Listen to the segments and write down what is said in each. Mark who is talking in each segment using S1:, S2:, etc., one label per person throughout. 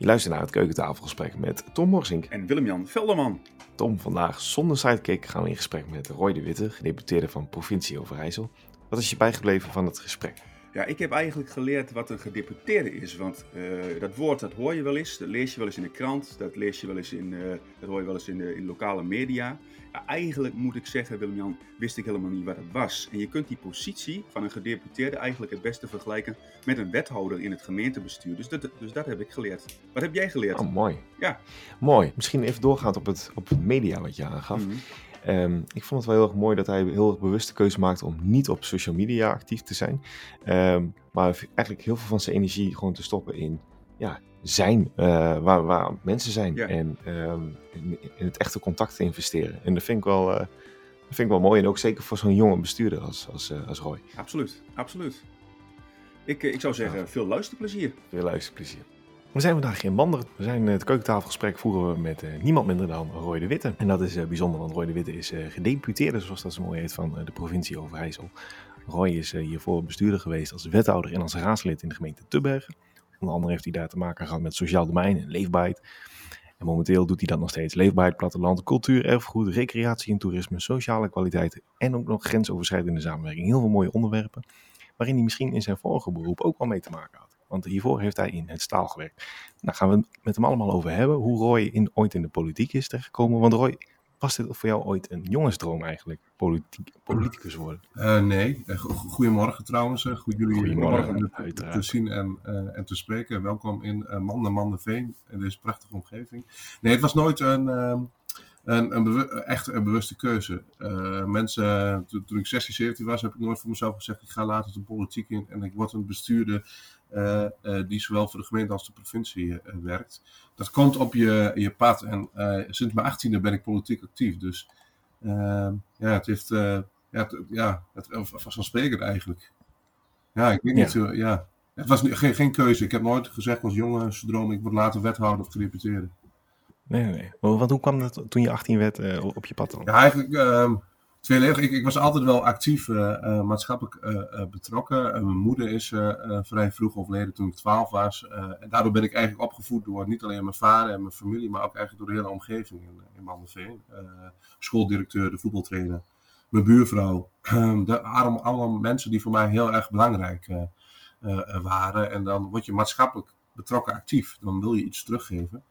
S1: Je luistert naar het keukentafelgesprek met Tom Morsink.
S2: En Willem-Jan Velderman.
S1: Tom, vandaag zonder sidekick gaan we in gesprek met Roy de Witte, gedeputeerde van provincie Overijssel. Wat is je bijgebleven van het gesprek?
S2: Ja, ik heb eigenlijk geleerd wat een gedeputeerde is. Want uh, dat woord dat hoor je wel eens, dat lees je wel eens in de krant, dat lees je wel eens in, uh, dat hoor je wel eens in, de, in lokale media. Ja, eigenlijk moet ik zeggen, Willem-Jan, wist ik helemaal niet wat het was. En je kunt die positie van een gedeputeerde eigenlijk het beste vergelijken met een wethouder in het gemeentebestuur. Dus dat, dus dat heb ik geleerd. Wat heb jij geleerd?
S1: Oh, mooi.
S2: Ja.
S1: Mooi. Misschien even doorgaand op het, op het media wat je aangaf. Mm Um, ik vond het wel heel erg mooi dat hij heel erg bewuste keuze maakte om niet op social media actief te zijn. Um, maar eigenlijk heel veel van zijn energie gewoon te stoppen in ja, zijn, uh, waar, waar mensen zijn. Ja. En um, in, in, het echte contact te investeren. En dat vind ik wel, uh, dat vind ik wel mooi. En ook zeker voor zo'n jonge bestuurder als, als, uh, als Roy.
S2: Absoluut, absoluut. Ik, ik zou zeggen, ja. veel luisterplezier.
S1: Veel luisterplezier. We zijn vandaag in Manderen. We zijn het keukentafelgesprek voeren we met uh, niemand minder dan Roy de Witte. En dat is uh, bijzonder, want Roy de Witte is uh, gedeputeerde, zoals dat zo mooi heet, van de provincie Overijssel. Roy is hiervoor bestuurder geweest als wethouder en als raadslid in de gemeente Tubbergen. Onder andere heeft hij daar te maken gehad met sociaal domein en leefbaarheid. En momenteel doet hij dat nog steeds. Leefbaarheid, platteland, cultuur, erfgoed, recreatie en toerisme, sociale kwaliteit en ook nog grensoverschrijdende samenwerking. Heel veel mooie onderwerpen, waarin hij misschien in zijn vorige beroep ook wel mee te maken had. Want hiervoor heeft hij in het staal gewerkt. Daar nou, gaan we het met hem allemaal over hebben. Hoe Roy in, ooit in de politiek is terechtgekomen. Want Roy, was dit voor jou ooit een jongensdroom eigenlijk? Politiek, politicus worden?
S3: Uh, nee. Goedemorgen trouwens. Goed jullie Goedemorgen, te, te, zien en, uh, en te spreken. Welkom in uh, Manden, Mandenveen. In deze prachtige omgeving. Nee, het was nooit een... Uh, een, een echt een bewuste keuze. Uh, mensen, toen, toen, ik 16, 17 was, heb ik nooit voor mezelf gezegd: ik ga later de politiek in en ik word een bestuurder uh, uh, die zowel voor de gemeente als de provincie werkt. Dat komt op je, je pad en sinds mijn 18e ben ik politiek actief. Dus ja, het heeft, ja, het, ja, het vanzelfsprekend eigenlijk. Ja, ik weet niet, ja. ja. Het was geen, geen keuze. Ik heb nooit gezegd als jongensdroom, ik word later wethouder of gedeputeerde.
S1: Nee, nee. Want hoe kwam dat toen je 18 werd uh, op je pad dan?
S3: Ja, eigenlijk uh, tweeledig. Ik, ik was altijd wel actief uh, uh, maatschappelijk betrokken. mijn moeder is vrij vroeg overleden toen ik 12 was. en daardoor ben ik eigenlijk opgevoed door niet alleen mijn vader en mijn familie, maar ook eigenlijk door de hele omgeving in, in schooldirecteur, de voetbaltrainer, mijn buurvrouw. Ehm, de, allemaal, allemaal mensen die voor mij heel erg belangrijk waren. En dan word je maatschappelijk betrokken actief. Dan wil je iets teruggeven.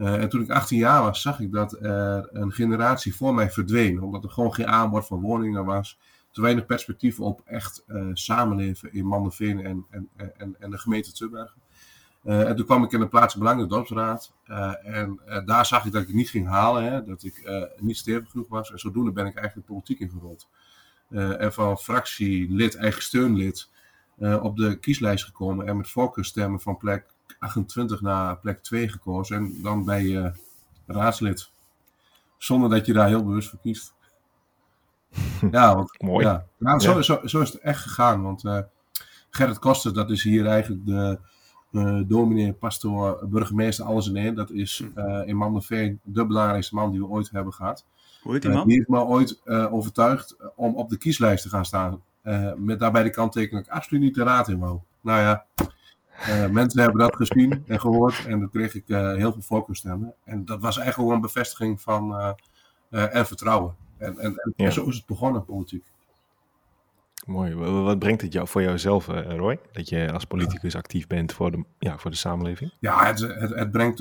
S3: Uh, en toen ik 18 jaar was, zag ik dat er een generatie voor mij verdween. Omdat er gewoon geen aanbod van woningen was. Te weinig perspectief op echt uh, samenleven in Mandenveen en, en, en, en de gemeente Tubbergen. Uh, en toen kwam ik in de plaatsbelang, de dorpsraad. en daar zag ik dat ik het niet ging halen. Hè, dat ik niet stevig genoeg was. En zodoende ben ik eigenlijk politiek ingerold. en van fractielid, eigen steunlid, op de kieslijst gekomen. En met voorkeurstemmen van plek 28 naar plek 2 gekozen. En dan ben je raadslid. Zonder dat je daar heel bewust voor kiest. Ja, want,
S1: Mooi.
S3: Ja, nou, zo, Zo, zo, is het echt gegaan. Want uh, Gerrit Koster, dat is hier eigenlijk de uh, dominee, pastoor, burgemeester, alles in één. Dat is uh, in Mandenveen de belangrijkste man die we ooit hebben gehad.
S2: Hoe heet die man?
S3: die heeft me ooit overtuigd om op de kieslijst te gaan staan. met daarbij de kanttekening dat ik absoluut niet de raad in wou. Nou ja, uh, mensen hebben dat gezien en gehoord en dan kreeg ik uh, heel veel voorkeurstemmen. En dat was eigenlijk gewoon een bevestiging van uh, en vertrouwen. En, en, en ja. zo is het begonnen, politiek.
S1: Mooi. Wat brengt het jou voor jouzelf, Roy? Dat je als politicus actief bent voor de, ja, voor de samenleving?
S3: Ja, het, het, het brengt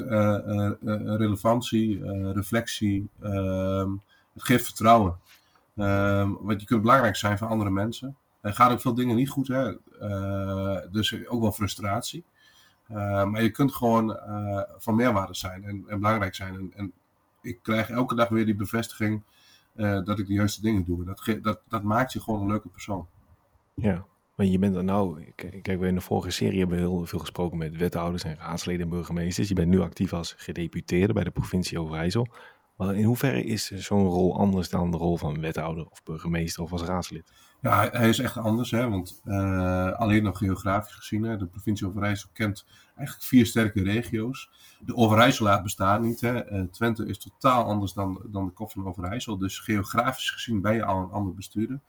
S3: relevantie, reflectie, ehm, het geeft vertrouwen. Ehm, want je kunt belangrijk zijn voor andere mensen. Er gaan ook veel dingen niet goed, hè? Uh, dus ook wel frustratie. Uh, maar je kunt gewoon uh, van meerwaarde zijn en, en belangrijk zijn. En, en, ik krijg elke dag weer die bevestiging dat ik de juiste dingen doe. Dat, dat, dat maakt je gewoon een leuke persoon.
S1: Ja, maar je bent er nou, kijk, we in de vorige serie hebben we heel veel gesproken met wethouders en raadsleden en burgemeesters. Je bent nu actief als gedeputeerde bij de provincie Overijssel. Maar in hoeverre is zo'n rol anders dan de rol van wethouder of burgemeester of als raadslid?
S3: Ja, hij is echt anders, hè, want uh, alleen nog geografisch gezien, hè, de provincie Overijssel kent eigenlijk vier sterke regio's. De Overijsselaar bestaat niet. Hè. Uh, Twente is totaal anders dan, dan de kop van Overijssel. Dus geografisch gezien ben je al een ander bestuurder.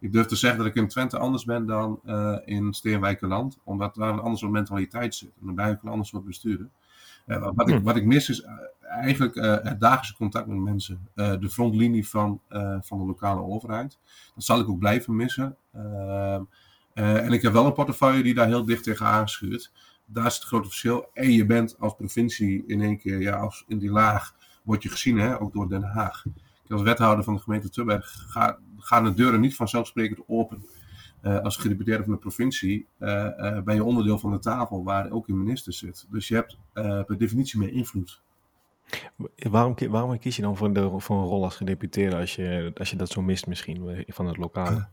S3: Ik durf te zeggen dat ik in Twente anders ben dan uh, in Steenwijkerland, omdat daar een andere mentaliteit zit. En dan ben ik een ander soort bestuurder. Wat, ik, wat ik mis is eigenlijk het dagelijkse contact met mensen. de frontlinie van, van de lokale overheid. Dat zal ik ook blijven missen. Ehm, en ik heb wel een portefeuille die daar heel dicht tegen aanschuurt. Daar is het grote verschil. En je bent als provincie in één keer, ja, als in die laag, word je gezien, hè, ook door Den Haag. Als wethouder van de gemeente Tubberg gaan de deuren niet vanzelfsprekend open. Uh, als gedeputeerde van de provincie uh, uh, ben je onderdeel van de tafel waar ook een minister zit. Dus je hebt per definitie meer invloed.
S1: Waarom, waarom kies je dan voor, de, voor een rol als gedeputeerde als je, als je dat zo mist misschien van het lokale?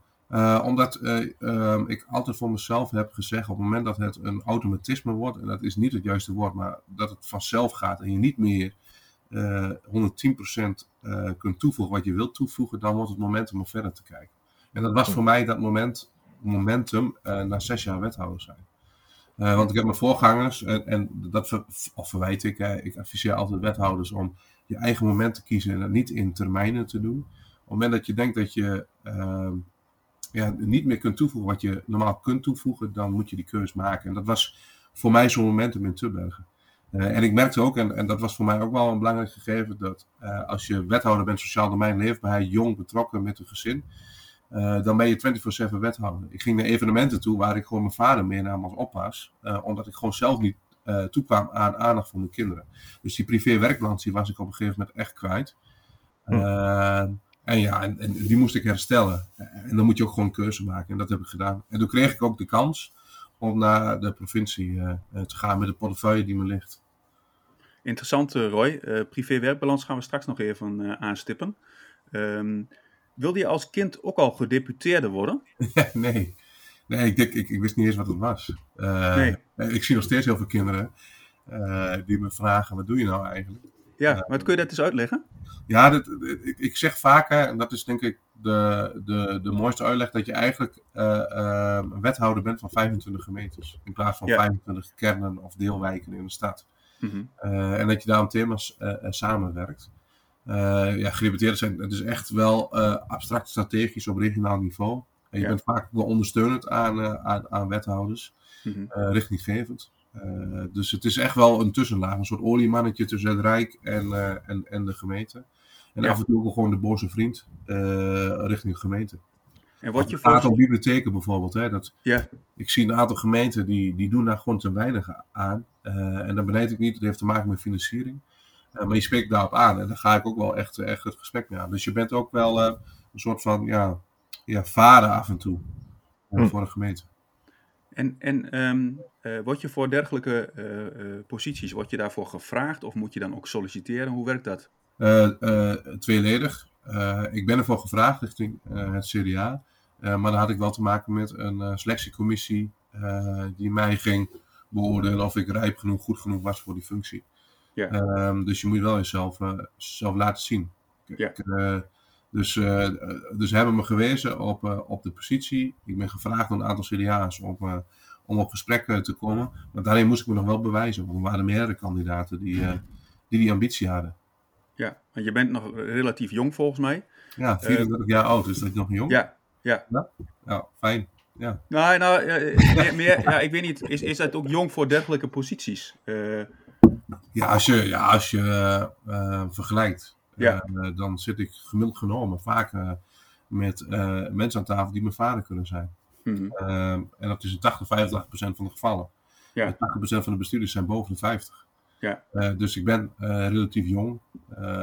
S3: omdat ehm, ik altijd voor mezelf heb gezegd, op het moment dat het een automatisme wordt, en dat is niet het juiste woord, maar dat het vanzelf gaat en je niet meer 110% kunt toevoegen wat je wilt toevoegen, dan wordt het momentum om verder te kijken. En dat was voor mij dat moment, momentum uh, na zes jaar wethouder zijn. Uh, want ik heb mijn voorgangers, en, en dat ver, of verwijt ik, ik adviseer altijd wethouders om je eigen moment te kiezen en dat niet in termijnen te doen. Op het moment dat je denkt dat je uh, ja, niet meer kunt toevoegen wat je normaal kunt toevoegen, dan moet je die keuze maken. En dat was voor mij zo'n momentum in Tubbergen. Uh, en ik merkte ook, en, en dat was voor mij ook wel een belangrijk gegeven, dat als je wethouder bent sociaal domein leefbaarheid, jong, betrokken met een gezin, uh, dan ben je 24-7 wethouder. Ik ging naar evenementen toe waar ik gewoon mijn vader meenam als oppas, uh, omdat ik gewoon zelf niet uh, toekwam aan aandacht voor mijn kinderen. Dus die privé-werkbalans was ik op een gegeven moment echt kwijt. Hm. en ja, en, en, die moest ik herstellen. En dan moet je ook gewoon een keuze maken. En dat heb ik gedaan. En toen kreeg ik ook de kans om naar de provincie te gaan met de portefeuille die me ligt.
S2: Interessant, Roy. privé-werkbalans gaan we straks nog even aanstippen. Um, Wilde je als kind ook al gedeputeerde worden?
S3: nee. Nee, ik, ik, ik, wist niet eens wat het was. Uh, nee. Ik zie nog steeds heel veel kinderen uh, die me vragen, wat doe je nou eigenlijk?
S2: Ja, uh, maar kun je dat eens uitleggen?
S3: Ja, dat, ik, ik, zeg vaker, en dat is denk ik de, de, de mooiste uitleg, dat je eigenlijk een wethouder bent van 25 gemeentes. In plaats van ja. 25 kernen of deelwijken in de stad. Mm -hmm. en dat je daar aan thema's samenwerkt. Uh, ja, gedeputeerden zijn, het is echt wel uh, abstract strategisch op regionaal niveau. En je ja. bent vaak wel ondersteunend aan, uh, aan, aan, wethouders, mm -hmm. richtinggevend. dus het is echt wel een tussenlaag, een soort oliemannetje tussen het Rijk en, en, en de gemeente. En ja. af en toe ook gewoon de boze vriend richting de gemeente. En wat je een aantal bibliotheken bijvoorbeeld. Hè, dat, ja. Ik zie een aantal gemeenten die, die doen daar gewoon te weinig aan. en dan benijd ik niet, het heeft te maken met financiering. Maar je spreekt daarop aan en dan ga ik ook wel echt, echt het gesprek mee aan. Dus je bent ook wel uh, een soort van ja, ja, vader af en toe uh, hm. voor de gemeente.
S2: En, en um, word je voor dergelijke posities, word je daarvoor gevraagd of moet je dan ook solliciteren? Hoe werkt dat?
S3: tweeledig. ik ben ervoor gevraagd richting het CDA. maar dan had ik wel te maken met een selectiecommissie die mij ging beoordelen of ik rijp genoeg, goed genoeg was voor die functie. Ja. Um, dus je moet wel jezelf uh, zelf laten zien. Ja. Ik, uh, dus, uh, dus hebben me gewezen op, op de positie. Ik ben gevraagd door een aantal CDA's om, om op gesprek te komen. Maar daarin moest ik me nog wel bewijzen. Want er waren meerdere kandidaten die die, die ambitie hadden.
S2: Ja, want je bent nog relatief jong volgens mij.
S3: Ja, 34 jaar oud, is dat nog jong?
S2: Ja, ja.
S3: Ja, ja fijn. Ja.
S2: Nou, nou meer, ja, ik weet niet, is, is dat ook jong voor dergelijke posities?
S3: Ja, als je, ja, als je uh, vergelijkt, ja. uh, dan zit ik gemiddeld genomen vaak met mensen aan tafel die mijn vader kunnen zijn. Mm -hmm. en dat is in 80, 85% van de gevallen. Ja. 80% van de bestuurders zijn boven de 50. Ja. dus ik ben relatief jong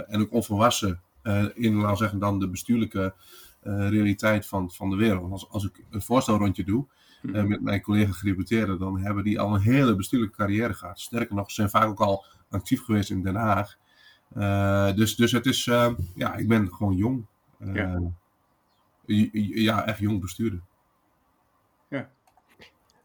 S3: en ook onvolwassen in, laten zeggen, dan de bestuurlijke realiteit van, van de wereld. Als, als ik een voorstelrondje doe, uh, met mijn collega gedeputeerden, dan hebben die al een hele bestuurlijke carrière gehad. Sterker nog, ze zijn vaak ook al actief geweest in Den Haag. Uh, dus, dus het is, uh, ja, ik ben gewoon jong. Ja. ja, echt jong bestuurder.
S1: Ja.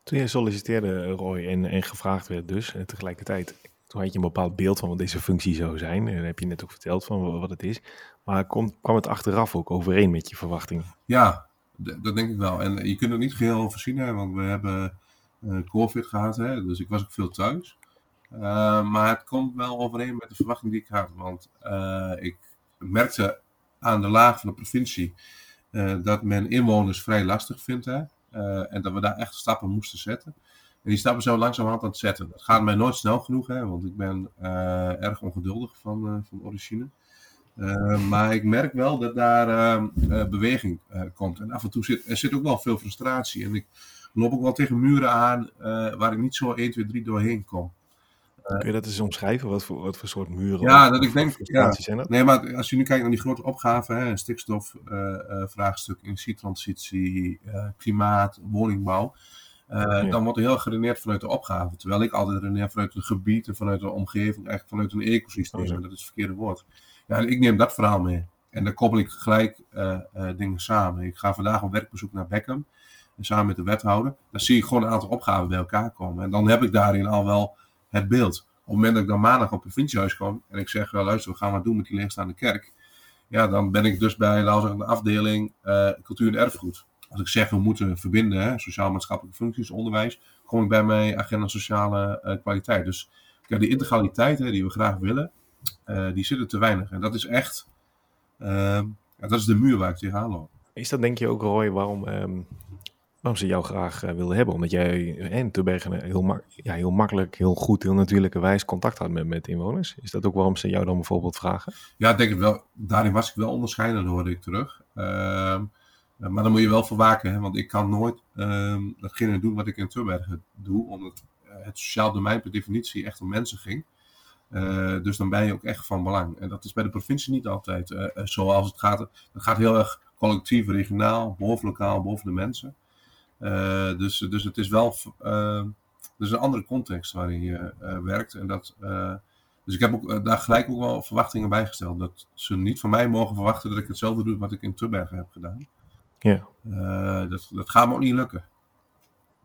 S1: Toen je solliciteerde, Roy, en, en gevraagd werd dus, en tegelijkertijd, toen had je een bepaald beeld van wat deze functie zou zijn. En dat heb je net ook verteld van wat het is. Maar kom, kwam het achteraf ook overeen met je verwachtingen?
S3: Ja, dat denk ik wel. En je kunt het niet geheel voorzien, hè, want we hebben uh, COVID gehad, hè, dus ik was ook veel thuis. Uh, maar het komt wel overeen met de verwachting die ik had. Want uh, ik merkte aan de laag van de provincie dat men inwoners vrij lastig vindt. En dat we daar echt stappen moesten zetten. En die stappen zo langzamerhand aan het zetten. Dat gaat mij nooit snel genoeg, hè, want ik ben erg ongeduldig van, van origine. Maar ik merk wel dat daar beweging komt. En af en toe zit er zit ook wel veel frustratie. En ik loop ook wel tegen muren aan waar ik niet zo 1, 2, 3 doorheen kom.
S1: Kun je dat eens omschrijven? Wat voor, wat voor soort muren?
S3: Ja, dat ik denk. Ja, zijn dat? Nee, maar als je nu kijkt naar die grote opgaven, stikstofvraagstuk, energietransitie, klimaat, woningbouw. Uh, Dan wordt er heel geredeneerd vanuit de opgave. Terwijl ik altijd redeneer vanuit het gebied en vanuit de omgeving, eigenlijk vanuit een ecosysteem. Oh, dat is het verkeerde woord. Ja, ik neem dat verhaal mee. En dan koppel ik gelijk uh, uh, dingen samen. Ik ga vandaag op werkbezoek naar Beckham. En samen met de wethouder. Dan zie ik gewoon een aantal opgaven bij elkaar komen. En dan heb ik daarin al wel het beeld. Op het moment dat ik dan maandag op provinciehuis kom. En ik zeg, luister, we gaan wat doen met die leegstaande kerk. Ja, dan ben ik dus bij, de afdeling cultuur en erfgoed als ik zeg we moeten verbinden, sociaal-maatschappelijke functies, onderwijs, kom ik bij mijn agenda sociale uh, kwaliteit. Dus ja, die integraliteit hè, die we graag willen, die zit er te weinig. En dat is echt, uh, ja, dat is de muur waar ik tegenaan loop.
S1: Is dat denk je ook, Roy, waarom, um, waarom ze jou graag uh, wilden hebben? Omdat jij in Tubbergen heel, ja, heel makkelijk, heel goed, heel natuurlijke wijze contact had met, met inwoners. Is dat ook waarom ze jou dan bijvoorbeeld vragen?
S3: Ja, denk ik wel. Daarin was ik wel onderscheidend, hoorde ik terug. Ehm, maar dan moet je wel voor waken, hè, want ik kan nooit um, datgene doen wat ik in Turbergen doe, omdat het sociaal domein per definitie echt om mensen ging. Uh, dus dan ben je ook echt van belang. En dat is bij de provincie niet altijd zoals het gaat. Het gaat heel erg collectief, regionaal, bovenlokaal, boven de mensen. Dus, dus het is wel dus een andere context waarin je werkt. En dat, dus ik heb ook, daar gelijk ook wel verwachtingen bij gesteld. Dat ze niet van mij mogen verwachten dat ik hetzelfde doe wat ik in Turbergen heb gedaan.
S1: Ja.
S3: Dat, dat gaat me ook niet lukken.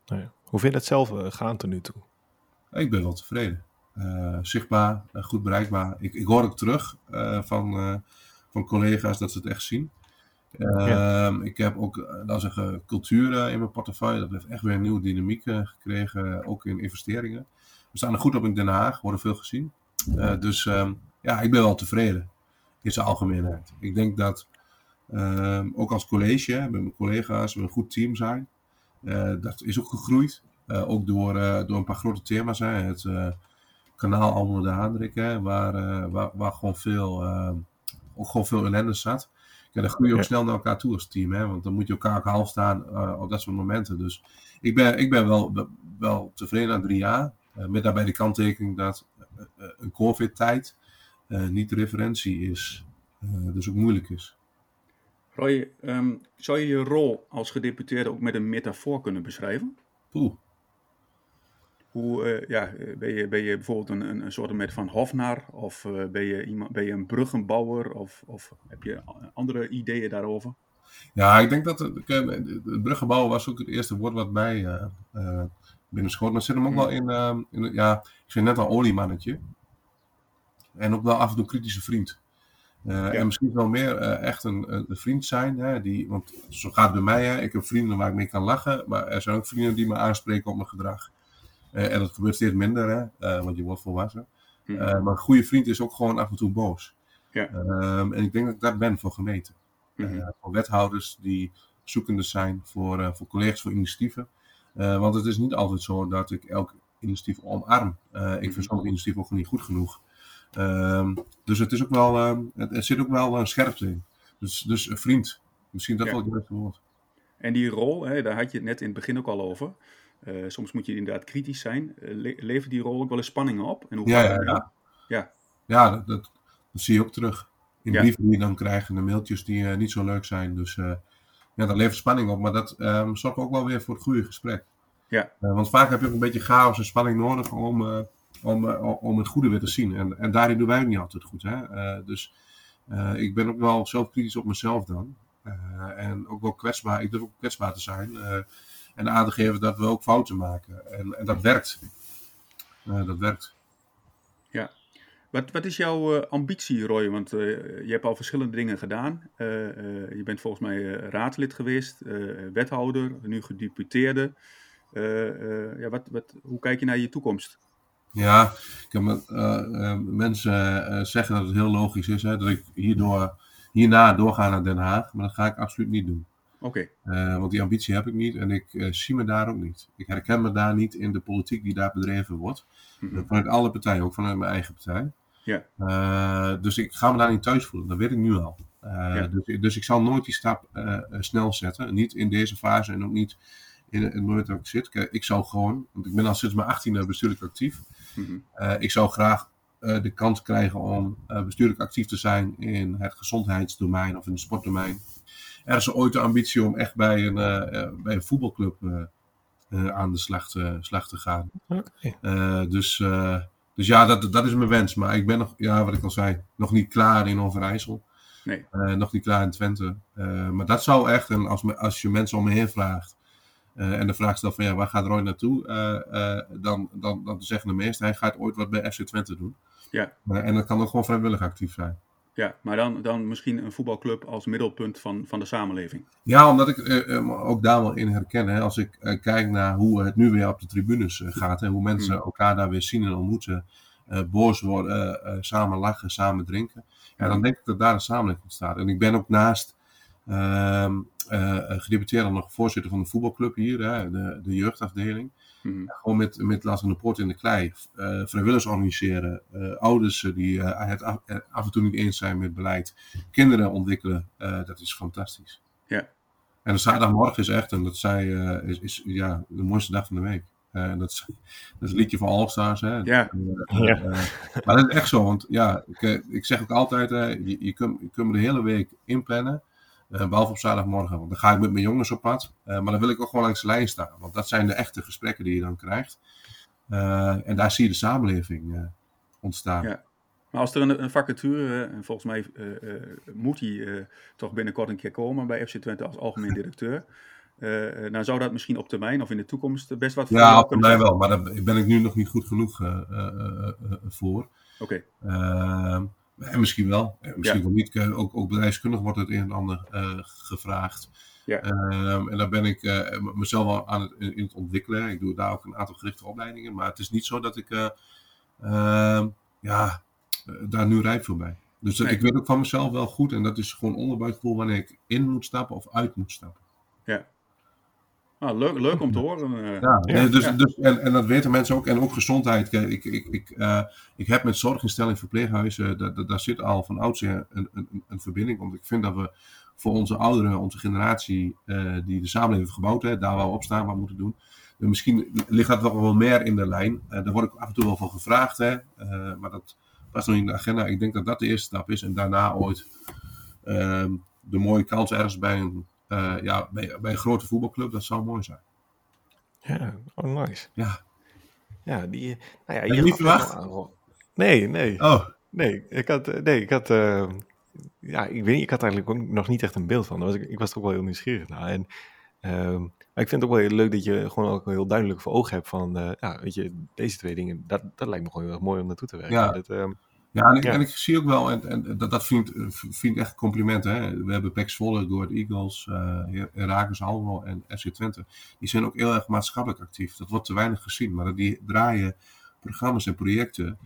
S1: Nee. Hoe vind je het zelf gaan tot nu toe?
S3: Ik ben wel tevreden. Uh, zichtbaar, goed bereikbaar. Ik, ik hoor ook terug van, van collega's dat ze het echt zien. Ehm, ik heb ook, laten zeggen, cultuur in mijn portefeuille. Dat heeft echt weer een nieuwe dynamiek gekregen, ook in investeringen. We staan er goed op in Den Haag, worden veel gezien. dus um, ja, ik ben wel tevreden in zijn algemeenheid. Ik denk dat Ehm, ook als college, met mijn collega's, we een goed team zijn. Dat is ook gegroeid. Ook door, door een paar grote thema's. Hè. Het kanaal Almelo de Haandrik, hè, waar, waar, waar, gewoon veel, ehm, gewoon veel ellende zat. Ja, dan groei je ook snel naar elkaar toe als team. Hè, want dan moet je elkaar ook half staan op dat soort momenten. Dus ik ben, ik ben wel, wel tevreden na drie jaar. met daarbij de kanttekening dat een COVID-tijd niet de referentie is. dus ook moeilijk is.
S2: Roy, um, zou je je rol als gedeputeerde ook met een metafoor kunnen beschrijven?
S3: Oeh.
S2: Hoe, uh, ja, ben, je, ben je bijvoorbeeld een, een, een soort met van hofnar? Of uh, ben, je iemand, ben je een bruggenbouwer? Of, of heb je andere ideeën daarover?
S3: Ja, ik denk dat het, het bruggenbouwen was ook het eerste woord wat mij uh, uh, binnenschoot. Maar zit hem ook wel hmm. in, uh, in, ja, ik zei net al oliemannetje. En ook wel af en toe kritische vriend. Uh, En misschien wel meer echt een, een, vriend zijn. Hè, die, want zo gaat het bij mij. Hè. Ik heb vrienden waar ik mee kan lachen. Maar er zijn ook vrienden die me aanspreken op mijn gedrag. Uh, en dat gebeurt steeds minder, hè, want je wordt volwassen. Mm. maar een goede vriend is ook gewoon af en toe boos. Ja. Um, en ik denk dat ik dat ben voor gemeenten. Mm-hmm. voor wethouders die zoekende zijn voor, voor collega's, voor initiatieven. want het is niet altijd zo dat ik elk initiatief omarm. ik vind sommige initiatieven ook niet goed genoeg. Um, dus het, is ook wel, uh, het, het, zit ook wel een scherpte in. Dus, dus een vriend. Misschien dat ja. wel het beste woord.
S2: En die rol, hè, daar had je het net in het begin ook al over. Uh, soms moet je inderdaad kritisch zijn. Uh, le levert die rol ook wel eens spanningen op? En hoe
S3: ja, ja, ja.
S2: ja.
S3: ja dat, dat, dat, zie je ook terug. In brieven die je dan krijgt en de mailtjes die niet zo leuk zijn. Dus ja, dat levert spanning op. Maar dat um, zorgt ook wel weer voor het goede gesprek.
S2: Ja.
S3: want vaak heb je ook een beetje chaos en spanning nodig om om, eh, om het goede weer te zien. En, en daarin doen wij het niet altijd goed. Hè? Dus ik ben ook wel zelfkritisch op mezelf dan. en ook wel kwetsbaar. Ik durf ook kwetsbaar te zijn. En aan te geven dat we ook fouten maken. En, en dat werkt. dat werkt.
S2: Ja. Wat, wat is jouw ambitie, Roy? Want je hebt al verschillende dingen gedaan. je bent volgens mij raadslid geweest, wethouder, nu gedeputeerde. ja, wat, wat, hoe kijk je naar je toekomst?
S3: Ja, ik heb, mensen zeggen dat het heel logisch is hè, dat ik hierdoor, hierna doorga naar Den Haag, maar dat ga ik absoluut niet doen.
S2: Oké.
S3: want die ambitie heb ik niet en ik zie me daar ook niet. Ik herken me daar niet in de politiek die daar bedreven wordt.
S2: Mhm.
S3: Vanuit alle partijen, ook vanuit mijn eigen partij.
S2: Ja.
S3: dus ik ga me daar niet thuis voelen, dat weet ik nu al. Dus, dus ik zal nooit die stap snel zetten. Niet in deze fase en ook niet in het moment dat ik zit. Kijk, ik zou gewoon, want ik ben al sinds mijn 18e bestuurlijk actief.
S2: Mhm.
S3: ik zou graag de kans krijgen om bestuurlijk actief te zijn in het gezondheidsdomein of in het sportdomein. Er is ooit de ambitie om echt bij een, bij een voetbalclub aan de slag te, slag te gaan.
S1: Okay.
S3: dus, dus ja, dat, dat is mijn wens. Maar ik ben nog, ja, wat ik al zei, nog niet klaar in Overijssel.
S2: Nee.
S3: nog niet klaar in Twente. maar dat zou echt, en als, als je mensen om me heen vraagt, uh, en de vraag stelt van ja, waar gaat Roy naartoe? Uh, uh, dan, dan, dan zeggen de meesten, hij gaat ooit wat bij FC Twente doen.
S2: Ja.
S3: en dat kan ook gewoon vrijwillig actief zijn.
S2: Ja, maar dan, dan misschien een voetbalclub als middelpunt van, van de samenleving.
S3: Ja, omdat ik ook daar wel in herken. Hè, als ik kijk naar hoe het nu weer op de tribunes gaat. Hè, hoe mensen
S2: Hmm.
S3: elkaar daar weer zien en ontmoeten. boos worden, samen lachen, samen drinken. Ja, dan denk ik dat daar een samenleving ontstaat. En ik ben ook naast uh, gedeputeerd nog voorzitter van de voetbalclub hier, hè, de, de jeugdafdeling.
S2: Mhm.
S3: Gewoon met, met aan de Poort in de Klei. Uh, vrijwilligers organiseren. Uh, ouders die het af, af, en toe niet eens zijn met beleid. Kinderen ontwikkelen. dat is fantastisch.
S2: Ja.
S3: En de zaterdagmorgen is echt, en dat zei, is, is ja, de mooiste dag van de week. Uh, dat, is, dat is een liedje van Allstars. Hè?
S2: Ja.
S3: Uh, uh, ja. maar dat is echt zo, want ja, ik, ik zeg ook altijd, je, je, kunt, je kunt me de hele week inplannen. Uh, behalve op zaterdagmorgen, want dan ga ik met mijn jongens op pad. Uh, maar dan wil ik ook gewoon langs de lijn staan. Want dat zijn de echte gesprekken die je dan krijgt. Uh, en daar zie je de samenleving ontstaan.
S2: Ja. Maar als er een, een vacature, en volgens mij moet die toch binnenkort een keer komen bij FC Twente als algemeen directeur. dan zou dat misschien op termijn of in de toekomst best wat voor
S3: Ja, op termijn wel, maar daar ben ik nu nog niet goed genoeg voor.
S2: Oké.
S3: Okay. En misschien wel, en misschien ja. wel niet. Ook, ook bedrijfskundig wordt het een en ander uh, gevraagd.
S2: Ja.
S3: Um, en daar ben ik uh, mezelf al aan het, in het ontwikkelen. Ik doe daar ook een aantal gerichte opleidingen. Maar het is niet zo dat ik uh, ja, daar nu rijp voor ben. Dus nee. ik weet ook van mezelf wel goed. En dat is gewoon onderbuikgevoel wanneer ik in moet stappen of uit moet stappen.
S2: Ja. Ah, leuk, leuk om te horen. Uh,
S3: ja, ja, dus. Dus, en, en dat weten mensen ook. En ook gezondheid. Ik, ik, ik, uh, ik heb met zorginstellingen, verpleeghuizen, daar, daar zit al van oudsher een, een, een verbinding. Want ik vind dat we voor onze ouderen, onze generatie, uh, die de samenleving heeft gebouwd, hè, daar waar we op staan, wat moeten doen. En misschien ligt dat nog wel meer in de lijn. daar word ik af en toe wel van gevraagd, hè, maar dat past nog niet in de agenda. Ik denk dat dat de eerste stap is. En daarna ooit ehm, de mooie kans ergens bij een uh, ja, bij, bij, een grote voetbalclub, dat zou mooi zijn.
S1: Ja, oh nice.
S3: Ja.
S1: Ja, die... Nou ja,
S3: Heb je niet verwacht?
S1: Nee, nee.
S3: Oh.
S1: Nee, ik had... Nee, ik had... Uh, ja, ik weet niet, ik had eigenlijk ook nog niet echt een beeld van. Was ik, ik, was er ook wel heel nieuwsgierig naar. En, uh, maar ik vind het ook wel heel leuk dat je gewoon ook heel duidelijk voor ogen hebt van... Ja, weet je, deze twee dingen, dat, dat lijkt me gewoon heel erg mooi om naartoe te werken.
S3: Ja.
S1: Dat,
S3: ja, en ik, ja. en ik zie ook wel, en, en dat, dat vind, vind ik echt complimenten. Hè. We hebben Pax Volle, Go Eagles, uh, Herakles Almelo en FC Twente. Die zijn ook heel erg maatschappelijk actief. Dat wordt te weinig gezien, maar die draaien programma's en projecten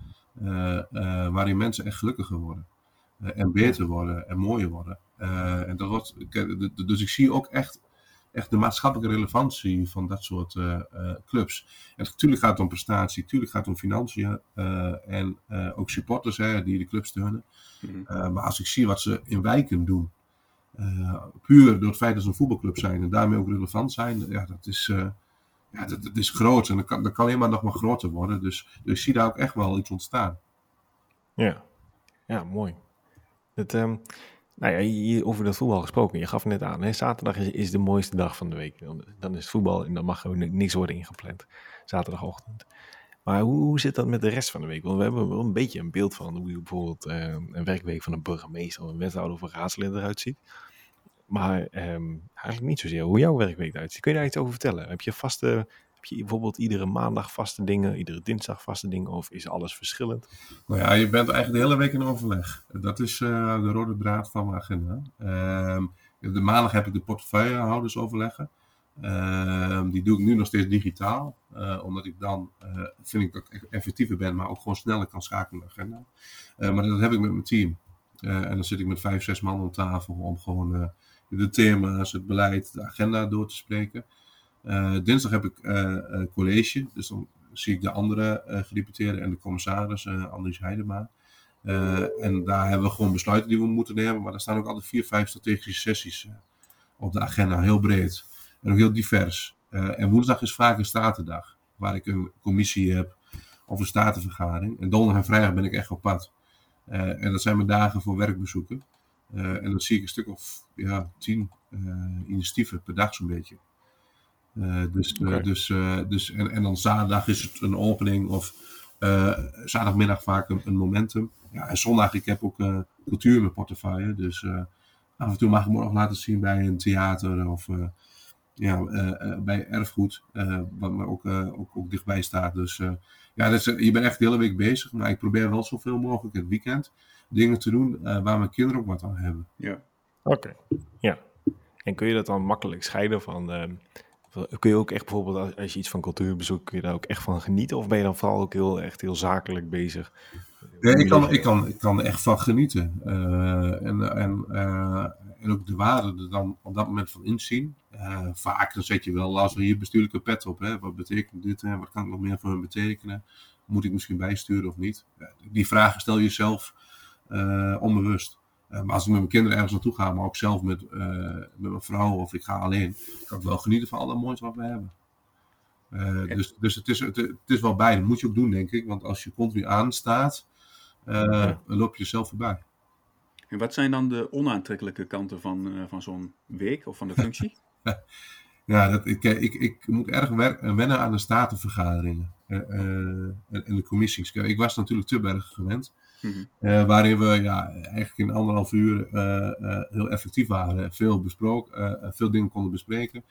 S3: uh, uh, waarin mensen echt gelukkiger worden. en beter worden en mooier worden. en dat wordt, dus ik zie ook echt echt de maatschappelijke relevantie van dat soort uh, uh, clubs. En natuurlijk gaat het om prestatie, natuurlijk gaat het om financiën uh, en ook supporters hè, die de club steunen.
S2: Mm-hmm.
S3: maar als ik zie wat ze in wijken doen, puur door het feit dat ze een voetbalclub zijn en daarmee ook relevant zijn, ja, dat is, ja, dat, dat, is groot en dat kan, dat kan alleen maar nog maar groter worden. Dus, dus ik zie daar ook echt wel iets ontstaan.
S1: Ja, ja mooi. Het, um... Nou ja, hier over dat voetbal gesproken. Je gaf net aan, hè? zaterdag is, is, de mooiste dag van de week. Dan, is het voetbal en dan mag er niks worden ingepland. Zaterdagochtend. Maar hoe, zit dat met de rest van de week? Want we hebben wel een beetje een beeld van hoe bijvoorbeeld uh, een werkweek van een burgemeester of een wethouder of een raadslid eruit ziet. Maar um, eigenlijk niet zozeer hoe jouw werkweek eruit ziet. Kun je daar iets over vertellen? Heb je vaste, je bijvoorbeeld iedere maandag vaste dingen, iedere dinsdag vaste dingen of is alles verschillend?
S3: Nou ja, je bent eigenlijk de hele week in overleg. Dat is uh, de rode draad van mijn agenda. Uh, de maandag heb ik de portefeuillehouders overleggen. Uh, die doe ik nu nog steeds digitaal. Uh, omdat ik dan, uh, vind ik dat ik effectiever ben, maar ook gewoon sneller kan schakelen in de agenda. Maar dat heb ik met mijn team. en dan zit ik met vijf, zes man om tafel om gewoon de thema's, het beleid, de agenda door te spreken. Dinsdag heb ik college, dus dan zie ik de andere gedeputeerden en de commissaris, Andries Heidema. en daar hebben we gewoon besluiten die we moeten nemen, maar er staan ook altijd vier, vijf strategische sessies op de agenda, heel breed en ook heel divers. en woensdag is vaak een statendag, waar ik een commissie heb of een statenvergadering. En donderdag en vrijdag ben ik echt op pad. En dat zijn mijn dagen voor werkbezoeken. En dan zie ik een stuk of ja, tien initiatieven per dag zo'n beetje. Dus, okay. dus, dus, en, en dan zaterdag is het een opening of zaterdagmiddag vaak een, een, momentum. Ja, en zondag, ik heb ook cultuur in mijn portefeuille. Dus af en toe mag ik me nog laten zien bij een theater of ja, bij erfgoed, wat me ook, ook, ook dichtbij staat. Dus ja, dus, je bent echt de hele week bezig. Maar ik probeer wel zoveel mogelijk het weekend dingen te doen uh, waar mijn kinderen ook wat aan hebben.
S2: Ja.
S1: Oké, ja. En kun je dat dan makkelijk scheiden van... Kun je ook echt bijvoorbeeld, als je iets van cultuur bezoekt, kun je daar ook echt van genieten? Of ben je dan vooral ook heel, echt heel zakelijk bezig?
S3: Nee, ik kan, ik kan, ik kan er echt van genieten. Uh, en, en, en ook de waarde er dan op dat moment van inzien. Uh, vaak dan zet je wel, als we hier bestuurlijke pet op, hè, wat betekent dit, hè, wat kan ik nog meer voor hun betekenen? Moet ik misschien bijsturen of niet? Die vragen stel je jezelf uh, onbewust. Uh, maar als ik met mijn kinderen ergens naartoe ga, maar ook zelf met, met mijn vrouw of ik ga alleen, kan ik wel genieten van alle moois wat we hebben. dus dus het, is, het, het, is wel bij. Dat moet je ook doen, denk ik. Want als je continu aanstaat, dan loop je jezelf voorbij.
S2: En wat zijn dan de onaantrekkelijke kanten van, van zo'n week of van de functie?
S3: ja, dat, ik, ik, ik moet erg wennen aan de statenvergaderingen uh, en de commissies. Ik was natuurlijk te berg gewend. Mm -hmm. waarin we ja, eigenlijk in anderhalf uur heel effectief waren. Veel besproken, veel dingen konden bespreken.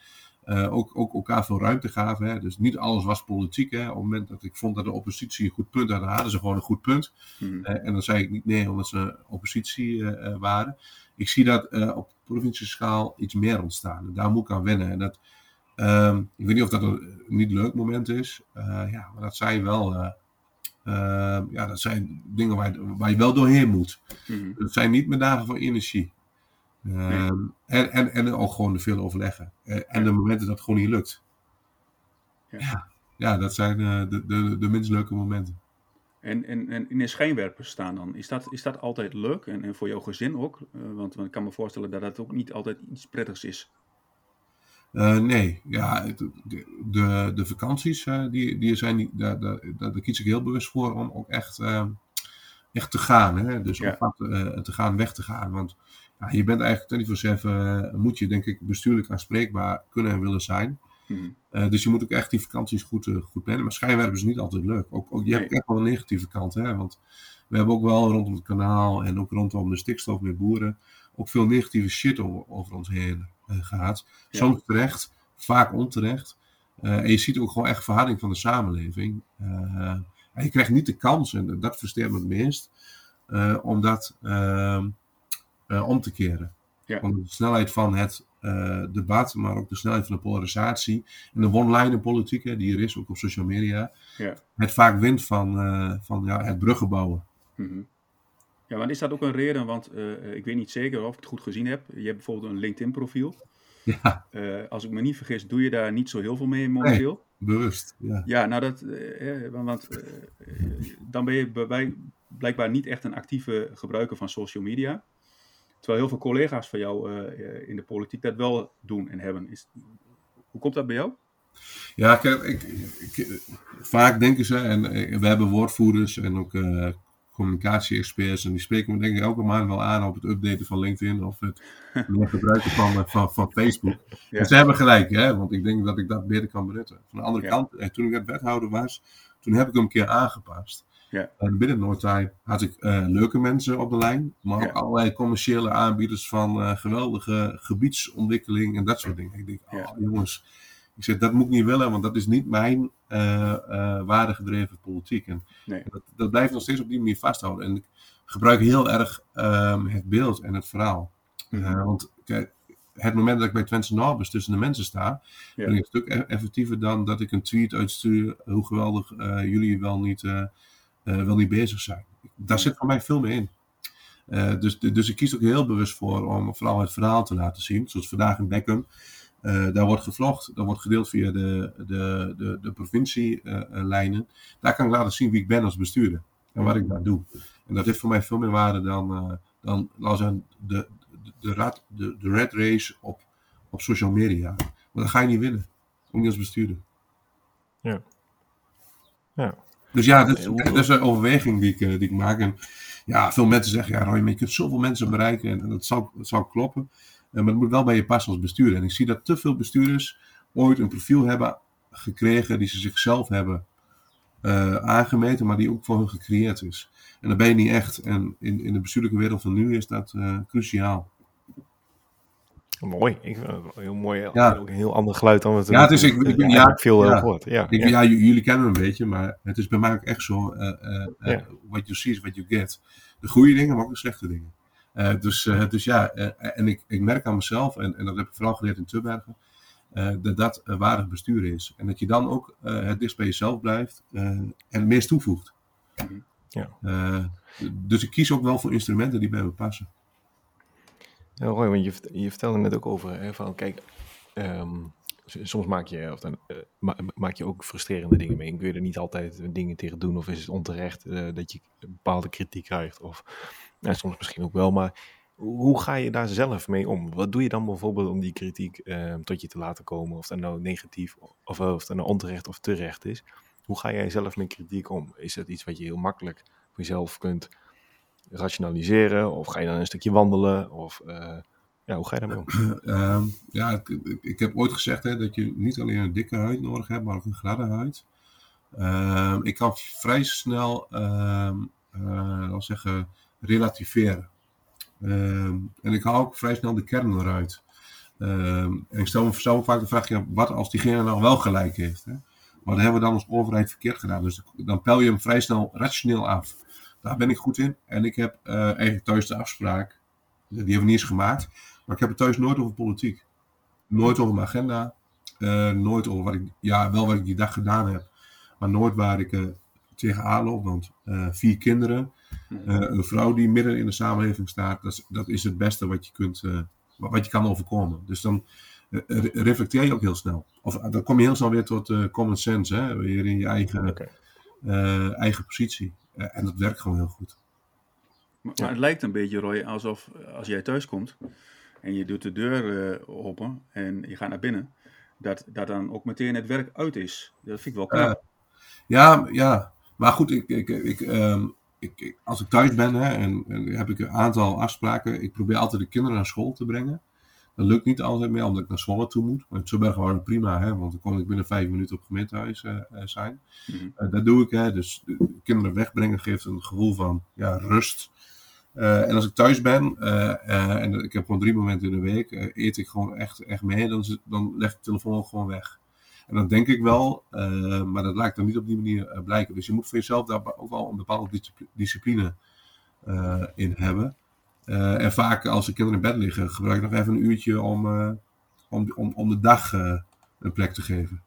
S3: Ook, ook elkaar veel ruimte gaven. Hè. Dus niet alles was politiek. Hè. Op het moment dat ik vond dat de oppositie een goed punt had, hadden ze gewoon een goed punt. Mm -hmm. uh, en dan zei ik niet nee omdat ze oppositie waren. Ik zie dat op provincieschaal iets meer ontstaan. En daar moet ik aan wennen. En dat, ehm, ik weet niet of dat een niet leuk moment is. ja, maar dat zijn wel ja, dat zijn dingen waar, je, waar je wel doorheen moet. Mm. Dat zijn niet mijn dagen van energie. Um, en, en, en ook gewoon veel overleggen. Uh, en de momenten dat het gewoon niet lukt. Ja, ja, ja dat zijn uh, de, de, de minst leuke momenten.
S2: En, en, en in een schijnwerpers staan dan, is dat, is dat altijd leuk? En, en voor jouw gezin ook? Uh, want, want ik kan me voorstellen dat dat ook niet altijd iets prettigs is.
S3: Nee, ja, de, de, de vakanties, die, die zijn, daar, daar, daar kies ik heel bewust voor om ook echt, ehm, echt te gaan. Hè? Dus ja. op te gaan, weg te gaan. Want ja, je bent eigenlijk 24-7, uh, moet je denk ik bestuurlijk aanspreekbaar kunnen en willen zijn. Mm. Uh, dus je moet ook echt die vakanties goed, goed plannen. Maar schijnwerpers is niet altijd leuk. Ook, ook, je nee. hebt echt wel een negatieve kant. Hè? Want we hebben ook wel rondom het kanaal en ook rondom de stikstof met boeren ook veel negatieve shit over, over ons heen gehad. Ja. Soms terecht, vaak onterecht. en je ziet ook gewoon echt verharding van de samenleving. en je krijgt niet de kans, en dat versterkt me het meest, omdat ehm, uh, om te keren. Ja. Want de snelheid van het uh, debat, maar ook de snelheid van de polarisatie en de one-liner politiek die er is, ook op social media, ja. het vaak wint van, uh, van ja, het bruggen bouwen.
S2: Mm -hmm. Ja, maar is dat ook een reden? Want ik weet niet zeker of ik het goed gezien heb. Je hebt bijvoorbeeld een LinkedIn-profiel. Ja. als ik me niet vergis, doe je daar niet zo heel veel mee momenteel?
S3: Nee, bewust, ja.
S2: Ja, nou dat, want dan ben je bij, blijkbaar niet echt een actieve gebruiker van social media. Terwijl heel veel collega's van jou in de politiek dat wel doen en hebben. Is, hoe komt dat bij jou?
S3: Ja, ik, ik, vaak denken ze, en eh, we hebben woordvoerders en ook uh, communicatie-experts, en die spreken me denk ik elke maand wel aan op het updaten van LinkedIn of het meer gebruiken van, van, van Facebook. Ja. En ze hebben gelijk, hè, want ik denk dat ik dat beter kan benutten. Van de andere ja. kant, toen ik het wethouder was, toen heb ik hem een keer aangepast. Ja. En binnen Noordtime had ik uh, leuke mensen op de lijn, maar ook allerlei commerciële aanbieders van uh, geweldige gebiedsontwikkeling en dat soort dingen. Ik denk, oh ja. jongens, ik zeg, dat moet ik niet willen, want dat is niet mijn uh, waardegedreven politiek. En nee. dat, dat blijft nog steeds op die manier vasthouden. En ik gebruik heel erg um, het beeld en het verhaal. Mm-hmm. want kijk, het moment dat ik bij Twente Norbers tussen de mensen sta, ben ik een stuk e-, effectiever dan dat ik een tweet uitstuur hoe geweldig jullie wel niet uh, wel niet bezig zijn. Daar zit voor mij veel meer in. Dus, dus ik kies ook heel bewust voor om vooral het verhaal te laten zien. Zoals vandaag in Beckham. Uh, daar wordt gevlogd, dat wordt gedeeld via de, de, de, de provincielijnen. daar kan ik laten zien wie ik ben als bestuurder en wat ik daar doe. En dat heeft voor mij veel meer waarde dan, uh, dan laten de, de, de, rat, de, de red race op, op social media. Maar dan ga je niet winnen, ook niet als bestuurder.
S1: Ja. ja.
S3: Dus ja, dat, dat is een overweging die ik, die ik maak. En ja, veel mensen zeggen, ja Roy, je kunt zoveel mensen bereiken en, en dat, zal, dat zal kloppen. Uh, maar het moet wel bij je passen als bestuurder. En ik zie dat te veel bestuurders ooit een profiel hebben gekregen die ze zichzelf hebben uh, aangemeten, maar die ook voor hun gecreëerd is. En dat ben je niet echt. En in, in de bestuurlijke wereld van nu is dat uh, cruciaal.
S1: Mooi, ik vind het heel mooi. Ja. Ook een heel ander geluid dan we
S3: ja, het is, ik, ik, ja,
S1: veel
S3: ja,
S1: gehoord. Ja,
S3: ik, ja. jullie kennen hem een beetje, maar het is bij mij ook echt zo. Uh, uh, what you see is what you get. De goede dingen, maar ook de slechte dingen. Uh, dus, uh, dus ja, uh, en ik, ik merk aan mezelf, en, en dat heb ik vooral geleerd in Tubbergen, dat dat waardig bestuur is. En dat je dan ook het dichtst bij jezelf blijft en het meest toevoegt.
S1: Ja.
S3: dus ik kies ook wel voor instrumenten die bij me passen.
S1: Ja, Roy, want je, je vertelde net ook over, hè, van kijk, um, soms maak je, of dan, ma maak je ook frustrerende dingen mee. En kun je er niet altijd dingen tegen doen, of is het onterecht dat je bepaalde kritiek krijgt, of ja, soms misschien ook wel, maar hoe ga je daar zelf mee om? Wat doe je dan bijvoorbeeld om die kritiek eh, tot je te laten komen? Of dat nou negatief, of, of dat nou onterecht of terecht is. Hoe ga jij zelf met kritiek om? Is het iets wat je heel makkelijk voor jezelf kunt rationaliseren? Of ga je dan een stukje wandelen? Of uh, ja, hoe ga je daarmee om?
S3: Uh, ja, ik, ik, heb ooit gezegd hè, dat je niet alleen een dikke huid nodig hebt, maar ook een gladde huid. Ehm, ik kan vrij snel, uh, zeggen relativeren. Um, en ik haal ook vrij snel de kern eruit. Um, en ik stel me vaak de vraag, ja, wat als diegene nou wel gelijk heeft? Hè? Hebben we dan als overheid verkeerd gedaan. Dus dan pel je hem vrij snel rationeel af. Daar ben ik goed in. En ik heb uh, eigenlijk thuis de afspraak, die hebben we niet eens gemaakt, maar ik heb het thuis nooit over politiek. Nooit over mijn agenda. Uh, nooit over wat ik, ja, wel wat ik die dag gedaan heb, maar nooit waar ik uh, tegenaan loop. Want vier kinderen, een vrouw die midden in de samenleving staat, dat is, dat is het beste wat je, kunt, uh, wat je kan overkomen. Dus dan uh, reflecteer je ook heel snel. Of dan kom je heel snel weer tot common sense, hè? weer in je eigen, okay. eigen positie. en dat werkt gewoon heel goed.
S2: Maar, maar, het lijkt een beetje, Roy, alsof als jij thuis komt en je doet de deur open en je gaat naar binnen, dat, dat dan ook meteen het werk uit is. Dat vind ik wel knap.
S3: ja, ja. Maar goed, ik, ik, ik, um, ik, als ik thuis ben hè, en, en, heb ik een aantal afspraken. Ik probeer altijd de kinderen naar school te brengen. Dat lukt niet altijd meer, omdat ik naar Zwolle toe moet. Maar het is gewoon prima, hè, want dan kon ik binnen vijf minuten op gemeentehuis uh, zijn. Mm-hmm. Uh, dat doe ik. Hè, dus de kinderen wegbrengen geeft een gevoel van ja, rust. Uh, en als ik thuis ben, en ik heb gewoon drie momenten in de week, eet ik gewoon echt, echt mee, dan, dan leg ik de telefoon gewoon weg. En dat denk ik wel, uh, maar dat lijkt dan niet op die manier uh, blijken. Dus je moet voor jezelf daar ook wel een bepaalde discipline uh, in hebben. en vaak als de kinderen in bed liggen, gebruik ik nog even een uurtje om, om, om, om de dag een plek te geven.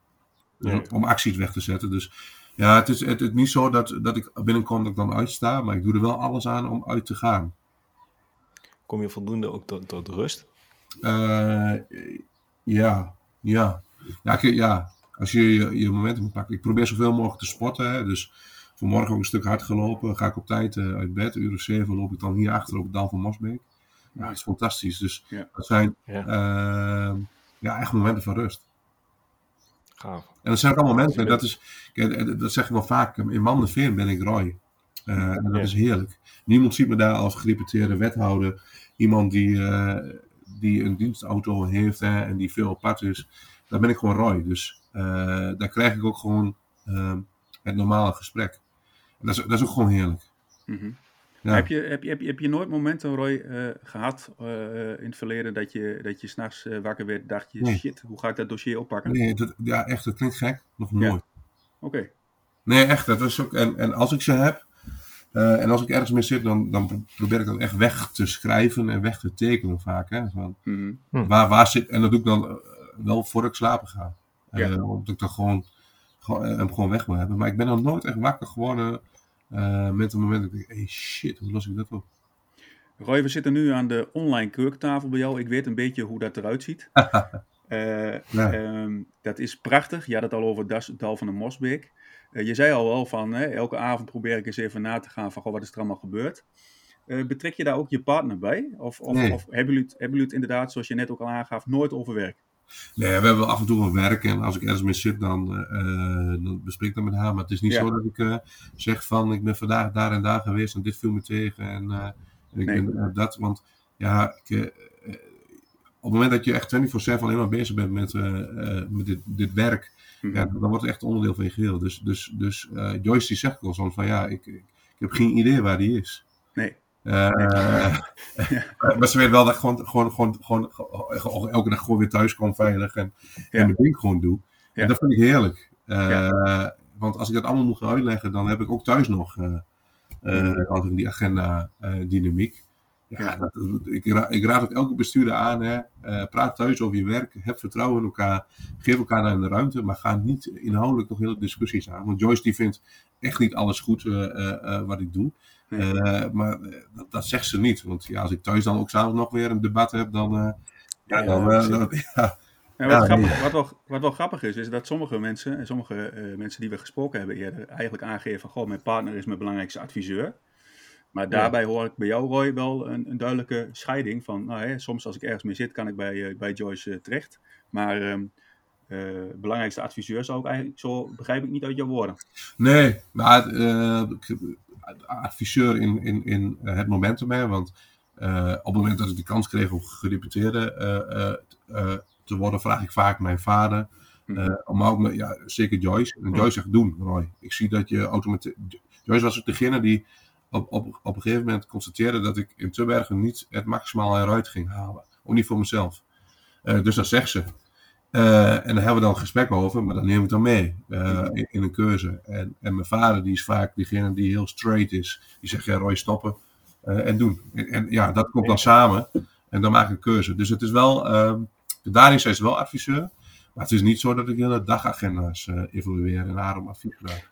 S3: Ja. Om acties weg te zetten. Dus ja, het is, het, het niet zo dat, dat ik binnenkom dat ik dan uitsta, maar ik doe er wel alles aan om uit te gaan.
S1: Kom je voldoende ook tot, tot rust?
S3: ja, ja. Ja, ja, als je je, je momentum moet pakken. Ik probeer zoveel mogelijk te sporten. Hè, dus vanmorgen ook een stuk hard gelopen. Ga ik op tijd uh, uit bed. Uur of zeven loop ik dan hier achter op het Dal van Mosbeek. Ja, dat is fantastisch. Dus ja. dat zijn ja. Uh, ja, echt momenten van rust.
S1: Gaaf.
S3: En dat zijn ook allemaal mensen. Dat, is, dat zeg ik wel vaak. In Mandenveer ben ik Roy. Uh, en dat is heerlijk. Niemand ziet me daar als gereputeerde wethouder. Iemand die, uh, die een dienstauto heeft hè, en die veel apart is daar ben ik gewoon Roy. Dus uh, daar krijg ik ook gewoon uh, het normale gesprek. En dat, is, dat is ook gewoon heerlijk.
S2: Mm -hmm. ja. heb, je, heb, je, heb, je, heb je nooit momenten, Roy, uh, gehad in het verleden dat je, dat je s'nachts wakker werd dacht je, nee. shit, hoe ga ik dat dossier oppakken?
S3: Nee, dat, ja, echt, dat klinkt gek. Nog nooit.
S2: Ja. Oké. Okay.
S3: Nee, echt. Dat is ook, en, en als ik ze heb, uh, en als ik ergens mee zit, dan, dan probeer ik dat echt weg te schrijven en weg te tekenen vaak. Hè? Van, mm -hmm. waar, waar zit, en dat doe ik dan wel voor ik slapen ga. Ja. Uh, omdat ik dan gewoon, gewoon, hem gewoon weg wil hebben. Maar ik ben dan nooit echt wakker geworden uh, met een moment dat ik denk, hey shit, hoe los ik dat op?
S2: Roy, we zitten nu aan de online keukentafel bij jou. Ik weet een beetje hoe dat eruit ziet. Uh, ja. um, dat is prachtig. Je had het al over het dal van de Mosbeek. Uh, je zei al wel van, hè, elke avond probeer ik eens even na te gaan van, goh, wat is er allemaal gebeurd? Uh, betrek je daar ook je partner bij? Of, of, nee. of hebben, jullie het, hebben jullie het inderdaad, zoals je net ook al aangaf, nooit over werk?
S3: Nee, we hebben af en toe wel werk en als ik ergens mee zit, dan, dan bespreek ik dat met haar. Maar het is niet ja. zo dat ik zeg van, ik ben vandaag daar en daar geweest en dit viel me tegen en, en ik nee. ben dat. Want ja, ik, op het moment dat je echt 24-7 alleen maar bezig bent met, met dit, dit werk, mm -hmm. ja, dan wordt het echt onderdeel van je geheel. Dus, dus, dus Joyce die zegt wel soms van ja, ik, ik, ik, heb geen idee waar die is.
S2: Nee.
S3: maar ze weet wel dat ik gewoon, gewoon, gewoon, gewoon elke dag gewoon weer thuis kom veilig en, en mijn ding gewoon doe. En dat vind ik heerlijk. Ja. Want als ik dat allemaal moet gaan uitleggen, dan heb ik ook thuis nog altijd die agenda dynamiek. Ja, dat, ik, raad, ik, raad ook elke bestuurder aan. Hè. Uh, praat thuis over je werk. Heb vertrouwen in elkaar. Geef elkaar naar de ruimte. Maar ga niet inhoudelijk nog hele discussies aan. Want Joyce die vindt echt niet alles goed uh, uh, wat ik doe. Nee. maar dat, dat, zegt ze niet. Want ja, als ik thuis dan ook s'avonds nog weer een debat heb, dan. ja, dan, dan ja,
S2: ja, wat, ja, grappig, nee. wat, wel, wat, wel, grappig is, is dat sommige mensen, en sommige mensen die we gesproken hebben eerder, eigenlijk aangeven van, goh, mijn partner is mijn belangrijkste adviseur. Maar daarbij hoor ik bij jou, Roy, wel een, een duidelijke scheiding van, nou, hè, soms als ik ergens mee zit, kan ik bij, uh, bij Joyce uh, terecht. Maar um, uh, belangrijkste adviseur zou ik eigenlijk, zo begrijp ik niet uit jouw woorden.
S3: Nee, maar adviseur in, in, in het momentum, hè, want op het moment dat ik de kans kreeg om gedeputeerde te worden, vraag ik vaak mijn vader, maar ook, ja, zeker Joyce. En Joyce zegt, doen, Roy. Ik zie dat je automatisch... Joyce was ook degene die op, op, op een gegeven moment constateerde dat ik in Tubbergen niet het maximaal eruit ging halen. Ook niet voor mezelf. Dus dat zegt ze. Uh, en daar hebben we dan een gesprek over, maar dat neem ik dan mee uh, in, in, een keuze. En, en mijn vader, die is vaak diegene die heel straight is. Die zegt, ja Roy, stoppen en doen. En, en, ja, dat komt dan samen en dan maak ik een keuze. Dus het is wel, daarin is ze wel adviseur. Maar het is niet zo dat ik hele dagagenda's evalueer en daarom advies vraag.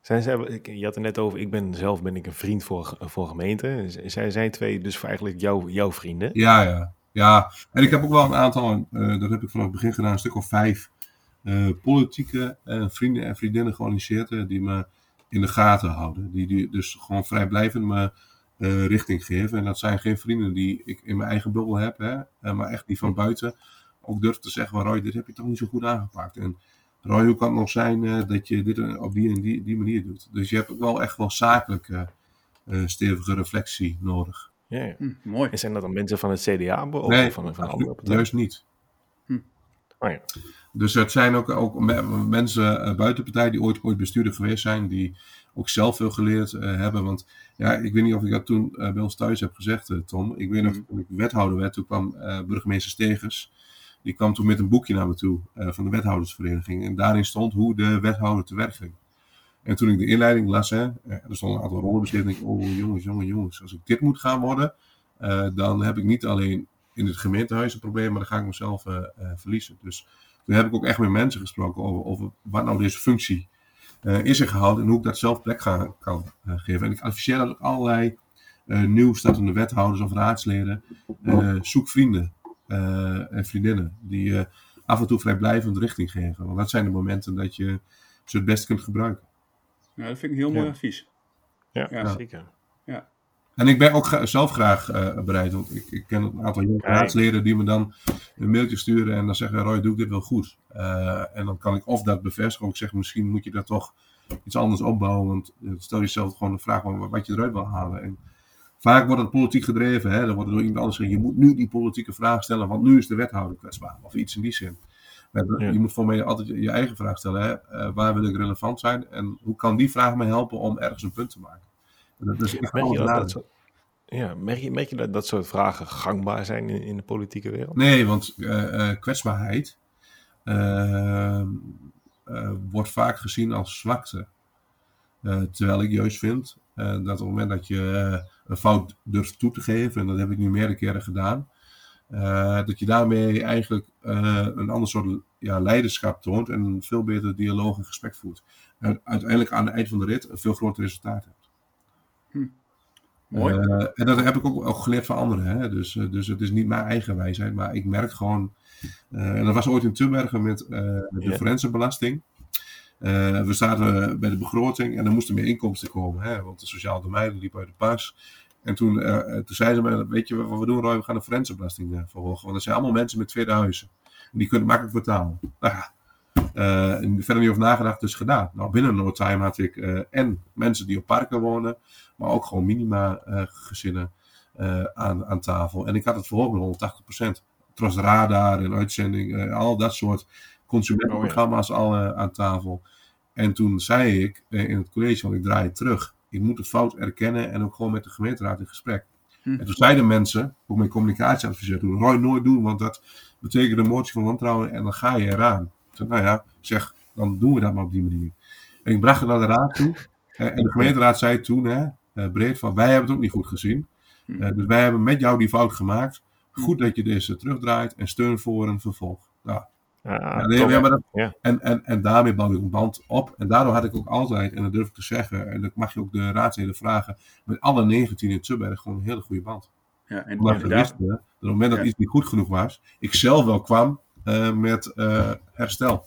S1: Zijn ze, je had het net over, ik ben zelf ben ik een vriend voor, voor gemeente. Zij zijn twee dus eigenlijk jouw, jouw vrienden?
S3: Ja, ja. Ja, en ik heb ook wel een aantal, uh, dat heb ik vanaf het begin gedaan, een stuk of vijf uh, politieke uh, vrienden en vriendinnen georganiseerd die me in de gaten houden. Die, die dus gewoon vrijblijvend me richting geven. En dat zijn geen vrienden die ik in mijn eigen bubbel heb, hè, maar echt die van buiten ook durft te zeggen, Roy, dit heb je toch niet zo goed aangepakt. En Roy, hoe kan het nog zijn dat je dit op die en die, die manier doet? Dus je hebt ook wel echt wel zakelijke stevige reflectie nodig.
S1: Ja, ja. Hm, mooi. En zijn dat dan mensen van het CDA of
S3: nee,
S1: van,
S3: van andere partijen? juist niet. Hm. Oh, ja. Dus het zijn ook, ook mensen uh, buiten de partij die ooit, ooit bestuurder geweest zijn, die ook zelf veel geleerd uh, hebben. Want ja, ik weet niet of ik dat toen uh, bij ons thuis heb gezegd, Tom. Ik weet nog, hm. toen ik wethouder werd, toen kwam burgemeester Stegers die kwam toen met een boekje naar me toe uh, van de wethoudersvereniging. En daarin stond hoe de wethouder te werk ging. En toen ik de inleiding las, hè, eh, er stond een aantal rollen beschreven. denk ik, oh jongens, jongens, jongens. Als ik dit moet gaan worden, uh, dan heb ik niet alleen in het gemeentehuis een probleem, maar dan ga ik mezelf uh, verliezen. Dus toen heb ik ook echt met mensen gesproken over, wat nou deze functie is er gehouden en hoe ik dat zelf plek kan geven. En ik adviseer dat ook allerlei nieuw startende wethouders of raadsleden. zoek vrienden en vriendinnen. Die af en toe vrijblijvend richting geven. Want dat zijn de momenten dat je ze het best kunt gebruiken.
S2: Ja, dat vind ik een heel mooi
S1: ja.
S2: advies.
S1: Ja, ja, zeker.
S2: Ja.
S3: En ik ben ook zelf graag uh, bereid, want ik, ik ken een aantal jonge raadsleden die me dan een mailtje sturen en dan zeggen: Roy, doe ik dit wel goed? Uh, en dan kan ik of dat bevestigen, of ik zeg: misschien moet je dat toch iets anders opbouwen, want stel jezelf gewoon de vraag wat je eruit wil halen. En Vaak wordt het politiek gedreven. Hè? Dan wordt er door iemand anders gezegd, je moet nu die politieke vraag stellen, want nu is de wethouder kwetsbaar. Of iets in die zin. Je moet voor mij altijd je eigen vraag stellen. Hè? Uh, waar wil ik relevant zijn? En hoe kan die vraag me helpen om ergens een punt te maken?
S1: dat is echt merk, je dat, dat soort, ja, merk, je, merk je dat dat soort vragen gangbaar zijn in, in de politieke wereld?
S3: Nee, want uh, uh, kwetsbaarheid wordt vaak gezien als zwakte. terwijl ik juist vind dat op het moment dat je een fout durft toe te geven, en dat heb ik nu meerdere keren gedaan, uh, dat je daarmee eigenlijk uh, een ander soort ja, leiderschap toont en een veel beter dialoog en gesprek voert. En uiteindelijk aan het eind van de rit een veel groter resultaat hebt.
S2: Hm. Mooi.
S3: Uh, en dat heb ik ook, ook geleerd van anderen. Hè? Dus, uh, dus het is niet mijn eigen wijsheid, maar ik merk gewoon. Uh, en dat was ooit in Tubbergen met de yeah. forensenbelasting. we zaten bij de begroting en er moesten meer inkomsten komen, hè? want de sociaal domein liep uit de pas. En toen, toen zeiden ze me, weet je wat we doen Roy, we gaan de forensenbelasting verhogen. Want er zijn allemaal mensen met tweede huizen. En die kunnen makkelijk betalen. Nou ja, uh, verder niet over nagedacht, dus gedaan. Nou, binnen no time had ik uh, en mensen die op parken wonen, maar ook gewoon minima uh, gezinnen aan, aan tafel. En ik had het verhoogd met 180%. Trots radar en uitzending, al dat soort consumentenprogramma's al aan tafel. En toen zei ik in het college, want ik draai het terug. Ik moet de fout erkennen en ook gewoon met de gemeenteraad in gesprek. Hm. En toen zeiden mensen, ook mijn communicatieadviseur toen, Roy nooit doen, want dat betekent een motie van wantrouwen en dan ga je eraan. Toen, nou ja, zeg, dan doen we dat maar op die manier. En ik bracht het naar de raad toe. en de gemeenteraad zei toen, hè, breed, van wij hebben het ook niet goed gezien. Uh, dus wij hebben met jou die fout gemaakt. Goed dat je deze terugdraait en steun voor een vervolg. Nou, ja, nee, ja, maar dat, ja. en, en, en daarmee bouw ik een band op. En daardoor had ik ook altijd, en dat durf ik te zeggen, en dat mag je ook de raadsleden vragen, met alle 19 in Tubberg gewoon een hele goede band.
S2: Ja, en
S3: Omdat we wisten, dat op het moment dat iets niet goed genoeg was, ik zelf wel kwam uh, met uh, herstel.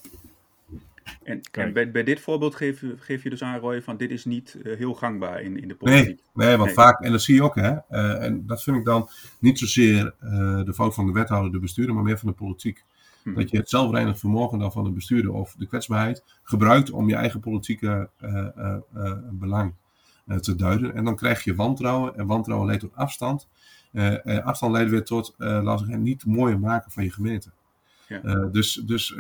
S2: En, en bij, bij, dit voorbeeld geef, geef, je dus aan, Roy, van dit is niet uh, heel gangbaar in, in de politiek.
S3: Nee, nee want nee. vaak, en dat zie je ook, hè, en dat vind ik dan niet zozeer de fout van de wethouder, de bestuurder, maar meer van de politiek. Hmm. Dat je het zelfreinig vermogen dan van de bestuurder of de kwetsbaarheid gebruikt om je eigen politieke belang te duiden. En dan krijg je wantrouwen, en wantrouwen leidt tot afstand. afstand leidt weer tot, laten we niet mooier maken van je gemeente. Ja. Dus, dus,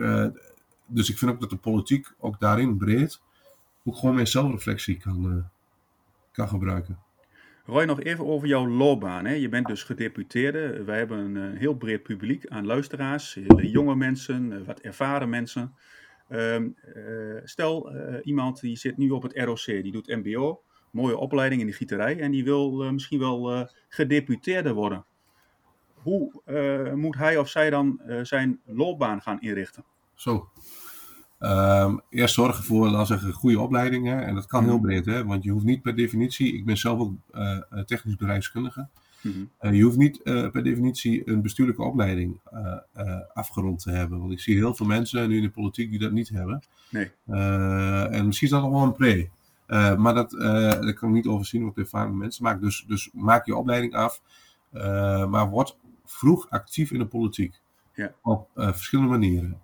S3: dus ik vind ook dat de politiek ook daarin breed ook gewoon meer zelfreflectie kan, kan gebruiken.
S2: Roy, nog even over jouw loopbaan. Hè? Je bent dus gedeputeerde. Wij hebben een heel breed publiek aan luisteraars. Jonge mensen, wat ervaren mensen. Ehm, stel, iemand die zit nu op het ROC, die doet MBO. Mooie opleiding in de gieterij. En die wil misschien wel gedeputeerde worden hoe moet hij of zij dan zijn loopbaan gaan inrichten?
S3: Zo. Um, eerst zorgen voor, laten zeggen, goede opleidingen. En dat kan heel breed, hè? want je hoeft niet per definitie, ik ben zelf ook uh, technisch bedrijfskundige. Mm je hoeft niet per definitie een bestuurlijke opleiding afgerond te hebben. Want ik zie heel veel mensen nu in de politiek die dat niet hebben.
S2: Nee.
S3: en misschien is dat nog wel een pre. maar dat, dat kan ik niet overzien wat ervaren mensen maken. Dus, dus maak je opleiding af. maar word vroeg actief in de politiek.
S2: Ja.
S3: Op verschillende manieren.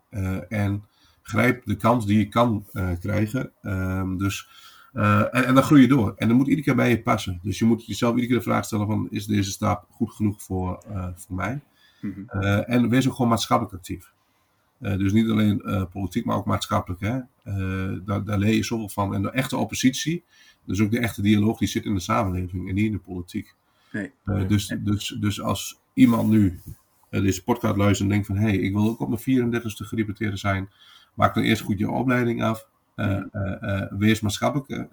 S3: En grijp de kans die je kan uh, krijgen. Um, dus, en, en, dan groei je door. En dan moet iedere keer bij je passen. Dus je moet jezelf iedere keer de vraag stellen van... is deze stap goed genoeg voor, voor mij? Mm -hmm. en wees ook gewoon maatschappelijk actief. dus niet alleen politiek, maar ook maatschappelijk. Hè? daar, daar leer je zoveel van. En de echte oppositie, dus ook de echte dialoog... die zit in de samenleving en niet in de politiek.
S2: Nee.
S3: dus, dus, dus als iemand nu deze podcast luistert en denkt van... hé, hey, ik wil ook op mijn 34ste gereputeerde zijn. Maak dan eerst goed je opleiding af. Uh, uh, wees maatschappelijk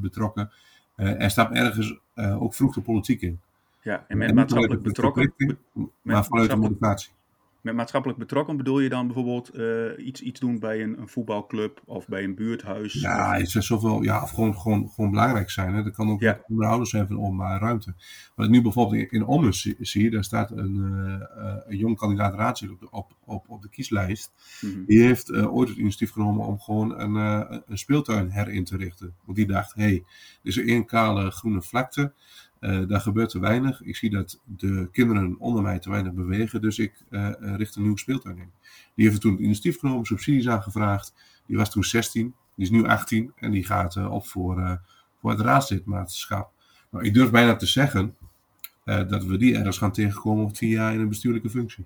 S3: betrokken. en stap ergens ook vroeg de politiek in.
S2: Ja, en met en maatschappelijk betrokken...
S3: maar vanuit de motivatie.
S2: Met maatschappelijk betrokken bedoel je dan bijvoorbeeld uh, iets, iets doen bij een, een, voetbalclub of bij een buurthuis?
S3: Ja,
S2: of...
S3: is zoveel, ja of gewoon, gewoon, gewoon belangrijk zijn. Hè. Dat kan ook ja. onderhouders zijn van ruimte. Wat ik nu bijvoorbeeld in, Ommen zie, zie, daar staat een, uh, een jong kandidaat raadslid op de, op, op, op de kieslijst. Mm -hmm. Die heeft uh, ooit het initiatief genomen om gewoon een, een speeltuin herin te richten. Want die dacht, hé, hey, er is één kale groene vlakte. Uh, daar gebeurt te weinig. Ik zie dat de kinderen onder mij te weinig bewegen, dus ik uh, richt een nieuwe speeltuin in. Die heeft toen het initiatief genomen, subsidies aangevraagd. Die was toen 16, die is nu 18 en die gaat uh, op voor, voor het raadslidmaatschap. Nou, ik durf bijna te zeggen dat we die ergens gaan tegenkomen over tien jaar in een bestuurlijke functie.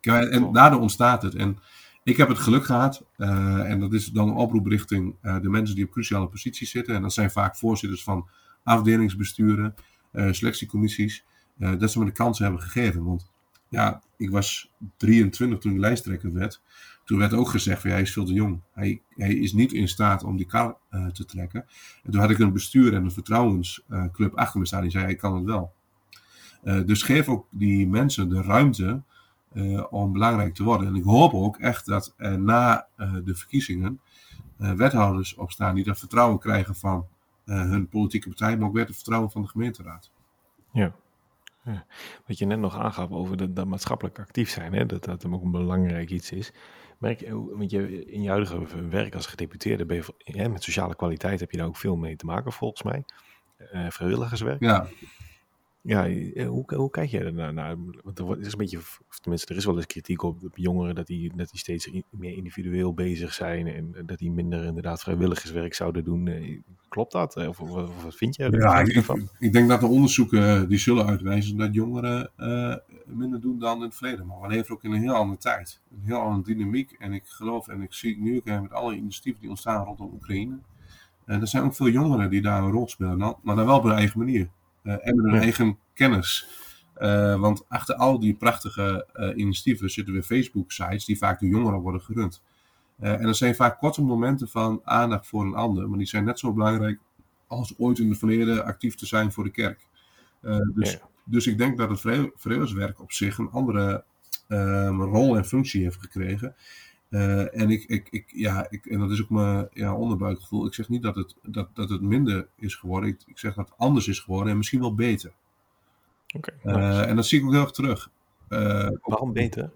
S1: Kijk.
S3: En daardoor ontstaat het. En ik heb het geluk gehad, en dat is dan een oproep richting de mensen die op cruciale posities zitten. En dat zijn vaak voorzitters van afdelingsbesturen, uh, selectiecommissies, uh, dat ze me de kans hebben gegeven. Want ja, ik was 23 toen ik lijsttrekker werd. Toen werd ook gezegd van ja, hij is veel te jong. Hij, hij is niet in staat om die kar uh, te trekken. En toen had ik een bestuur en een vertrouwensclub achter me staan die zei hij kan het wel. dus geef ook die mensen de ruimte om belangrijk te worden. En ik hoop ook echt dat na de verkiezingen wethouders opstaan die dat vertrouwen krijgen van hun politieke partij, maar ook weer het vertrouwen van de gemeenteraad.
S1: Ja. ja. Wat je net nog aangaf over dat, dat maatschappelijk actief zijn, hè, dat dat ook een belangrijk iets is. Merk je, want je, in je huidige werk als gedeputeerde ben je, met sociale kwaliteit heb je daar ook veel mee te maken volgens mij. Uh, vrijwilligerswerk.
S3: Ja.
S1: Ja, hoe, hoe kijk jij er naar? Want er is een beetje, of tenminste, er is wel eens kritiek op jongeren dat die, dat die steeds meer individueel bezig zijn en dat die minder inderdaad vrijwilligerswerk zouden doen. Eh, klopt dat? Of, of wat vind je
S3: ja, ik, ik, denk dat de onderzoeken eh, die zullen uitwijzen dat jongeren uh, minder doen dan in het verleden. Maar we leven ook in een heel andere tijd. Een heel andere dynamiek. En ik geloof, en ik zie nu ook met alle initiatieven die ontstaan rondom Oekraïne. En er zijn ook veel jongeren die daar een rol spelen, maar dan wel op hun eigen manier. Eh, en hun eigen kennis. Uh, want achter al die prachtige uh, initiatieven zitten weer Facebook-sites die vaak door jongeren worden gerund. En dat zijn vaak korte momenten van aandacht voor een ander, maar die zijn net zo belangrijk als ooit in het verleden actief te zijn voor de kerk. dus, ja. dus ik denk dat het vredeswerk op zich een andere ehm, rol en functie heeft gekregen. En, ik, ik, ik, ja, ik, en dat is ook mijn ja, onderbuikgevoel. Ik zeg niet dat het, dat, dat het minder is geworden. Ik, ik zeg dat het anders is geworden en misschien wel beter.
S1: Okay,
S3: uh, en dat zie ik ook heel erg terug.
S1: Uh, Waarom beter?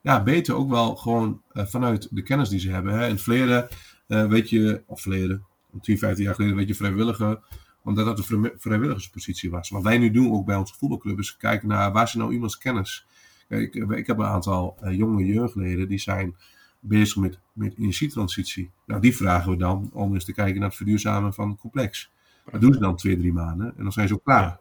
S3: Ja, beter ook wel gewoon uh, vanuit de kennis die ze hebben. Hè. In het verleden weet je, of verleden, 10, 15 jaar geleden weet je vrijwilliger, omdat dat een vrijwilligerspositie was. Wat wij nu doen ook bij onze voetbalclub is kijken naar waar is nou iemands kennis. Kijk, ik, ik heb een aantal jonge jeugdleden die zijn bezig met, met energietransitie. Nou, die vragen we dan om eens te kijken naar het verduurzamen van het complex. Dat doen ze dan twee, drie maanden en dan zijn ze ook klaar.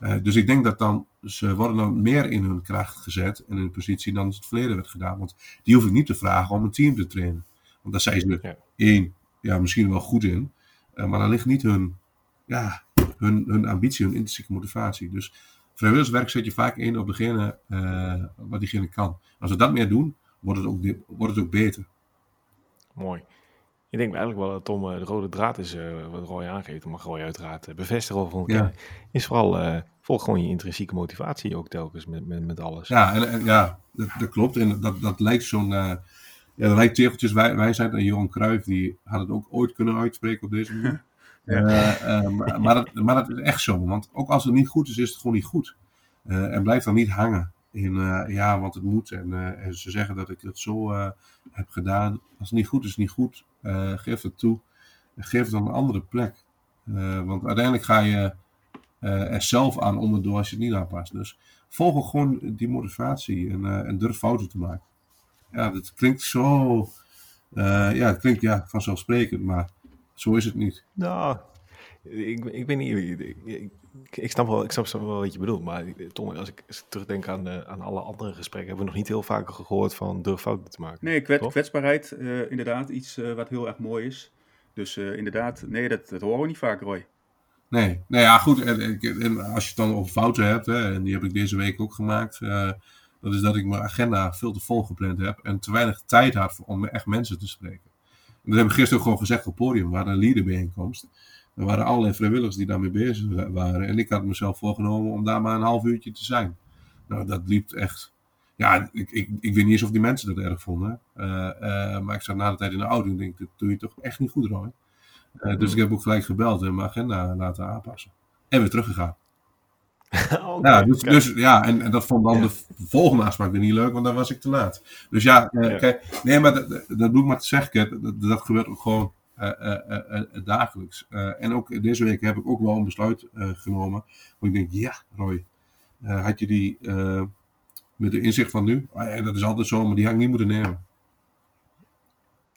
S3: Uh, dus ik denk dat dan, ze worden dan meer in hun kracht gezet en in hun positie dan het verleden werd gedaan. Want die hoef ik niet te vragen om een team te trainen. Want daar zijn ze ja. één, ja, misschien wel goed in. Uh, maar dan ligt niet hun, ja, hun, hun ambitie, hun intrinsieke motivatie. Dus vrijwilligerswerk zet je vaak in op degene uh, wat diegene kan. Als we dat meer doen, wordt het ook, wordt het ook beter.
S1: Mooi. Ik denk eigenlijk wel dat Tom de rode draad is uh, wat Roy aangeeft, maar Roy uiteraard bevestigen van ja. is vooral uh, volg gewoon je intrinsieke motivatie ook telkens met, met, met alles.
S3: Ja, en, en ja dat, dat, klopt. En dat, dat lijkt zo'n, uh, ja, dat lijkt tegeltjes wij, wijsheid. En Johan Cruijff, die had het ook ooit kunnen uitspreken op deze manier. Ja. maar, maar, dat, maar dat is echt zo, want ook als het niet goed is, is het gewoon niet goed. en blijf dan niet hangen in, ja, want het moet. En, en, ze zeggen dat ik het zo heb gedaan. Als het niet goed is, niet goed. Uh, geef het toe. Geef het dan een andere plek. Uh, want uiteindelijk ga je uh, er zelf aan onderdoor als je het niet aanpast. Dus volg gewoon die motivatie en, en durf fouten te maken. Ja, dat klinkt zo. ja, klinkt ja, vanzelfsprekend, maar zo is het niet.
S1: Nou, ik, ik weet niet. Ik, ik, ik, snap wel, ik snap wel wat je bedoelt. Maar Tom, als ik terugdenk aan, uh, aan alle andere gesprekken, hebben we nog niet heel vaak gehoord van durf fouten te maken.
S2: Nee, kwet, kwetsbaarheid, uh, inderdaad, iets uh, wat heel erg mooi is. Dus inderdaad, nee, dat, dat horen we niet vaak, Roy.
S3: Nee, nou ja, goed. En, en, als je het dan over fouten hebt, hè, en die heb ik deze week ook gemaakt. dat is dat ik mijn agenda veel te vol gepland heb en te weinig tijd had om echt mensen te spreken. En dat heb ik gisteren ook gewoon gezegd op het podium, waar een leaderbijeenkomst. Er waren allerlei vrijwilligers die daarmee bezig waren. En ik had mezelf voorgenomen om daar maar een half uurtje te zijn. Nou, dat liep echt. Ja, ik, ik, ik weet niet eens of die mensen dat erg vonden. Uh, uh, maar ik zat na de tijd in de auto en denk, dat doe je toch echt niet goed, Roy. Uh, dus ik heb ook gelijk gebeld en mijn agenda laten aanpassen. En weer teruggegaan. okay, ja, dus, dus, ja en, en, dat vond dan ja. de volgende afspraak weer niet leuk, want dan was ik te laat. Dus ja, ja. Kijk, nee, maar dat, dat doe ik maar te zeggen, dat, dat gebeurt ook gewoon dagelijks. en ook deze week heb ik ook wel een besluit genomen. Want ik denk, ja, Roy, had je die met de inzicht van nu? Ah, dat is altijd zo, maar die had ik niet moeten nemen.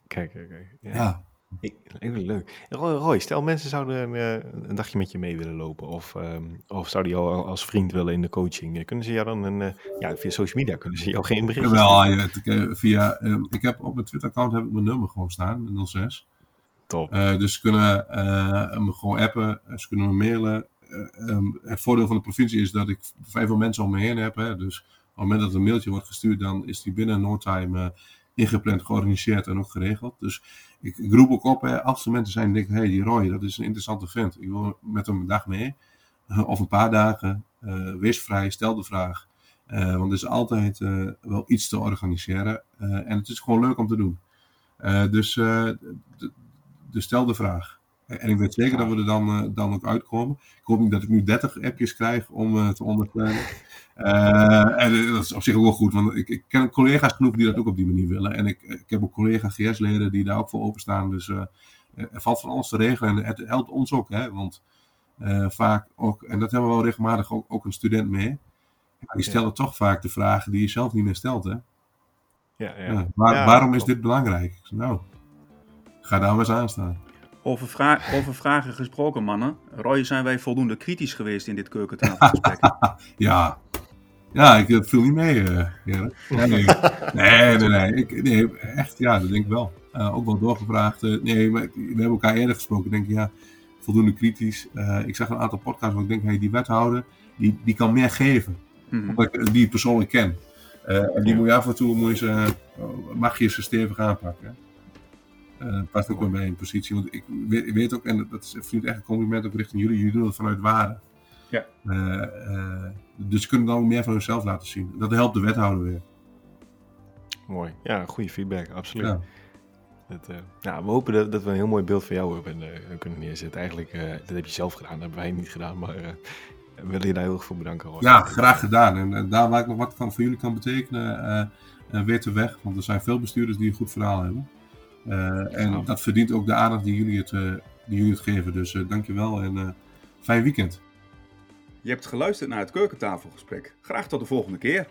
S1: Kijk, kijk, kijk. Ja.
S3: ja.
S1: Ik, leuk. Roy, stel mensen zouden een, een, dagje met je mee willen lopen. Of, um, of zouden jou als vriend willen in de coaching. Kunnen ze jou dan een, ja, via social media kunnen ze jou geen bericht
S3: Wel, je weet, via, um, ik heb op mijn Twitter account heb ik mijn nummer gewoon staan, 06.
S1: Uh,
S3: dus ze kunnen uh, me gewoon appen, ze kunnen me mailen. Uh, um, het voordeel van de provincie is dat ik vrij veel mensen om me heen heb. Hè, dus op het moment dat een mailtje wordt gestuurd, dan is die binnen no time ingepland, georganiseerd en ook geregeld. Dus ik, roep ook op, hè, als er mensen zijn die denken, hey, die Roy, dat is een interessante vent. Ik wil met hem een dag mee, of een paar dagen. wees vrij, stel de vraag. want er is altijd wel iets te organiseren. en het is gewoon leuk om te doen. dus dus stel de vraag. En ik weet zeker dat we er dan, dan ook uitkomen. Ik hoop niet dat ik nu 30 appjes krijg om te ondersteunen. en dat is op zich ook wel goed, want ik, ik, ken collega's genoeg die dat ook op die manier willen. En ik, ik heb ook collega GS-leden die daar ook voor openstaan. Dus er valt van alles te regelen en het helpt ons ook. Hè? Want vaak ook, en dat hebben we wel regelmatig ook, ook een student mee die stellen toch vaak de vragen die je zelf niet meer stelt, hè? Ja, ja. ja waarom is dit belangrijk? Nou, ga daar maar eens aan staan.
S2: Over, vra over vragen gesproken, mannen. Roy, zijn wij voldoende kritisch geweest in dit keukentafelgesprek?
S3: ja. Ja, ik viel niet mee, uh, nee, nee, nee, nee, Ik, nee, echt, ja, dat denk ik wel. Uh, ook wel doorgevraagd. Uh, nee, maar, we hebben elkaar eerder gesproken. Ik denk, ja, voldoende kritisch. ik zag een aantal podcasts waar ik denk, hey, die wethouder, die, die kan meer geven. Mhm. Omdat ik die persoonlijk ken. En die moet je af en toe moet je ze, mag je ze stevig aanpakken. Uh, past ook wel bij een positie. Want ik weet, weet, ook, en dat is vind echt een compliment ook richting jullie, jullie doen het vanuit waarde. Ja. dus ze kunnen dan meer van hunzelf laten zien. Dat helpt de wethouder weer.
S1: Mooi. Ja, goede feedback, absoluut. Ja. Dat, ja, we hopen dat, dat, we een heel mooi beeld van jou hebben kunnen neerzetten. Eigenlijk, dat heb je zelf gedaan, dat hebben wij niet gedaan. Maar wil je daar heel erg voor bedanken. Hoor.
S3: Ja, graag gedaan. En, daar waar ik nog wat van voor jullie kan betekenen, uh, uh, weet de weg. Want er zijn veel bestuurders die een goed verhaal hebben. Uh, en dat verdient ook de aandacht die jullie het, die jullie het geven. Dus dankjewel en fijn weekend.
S2: Je hebt geluisterd naar het keukentafelgesprek. Graag tot de volgende keer.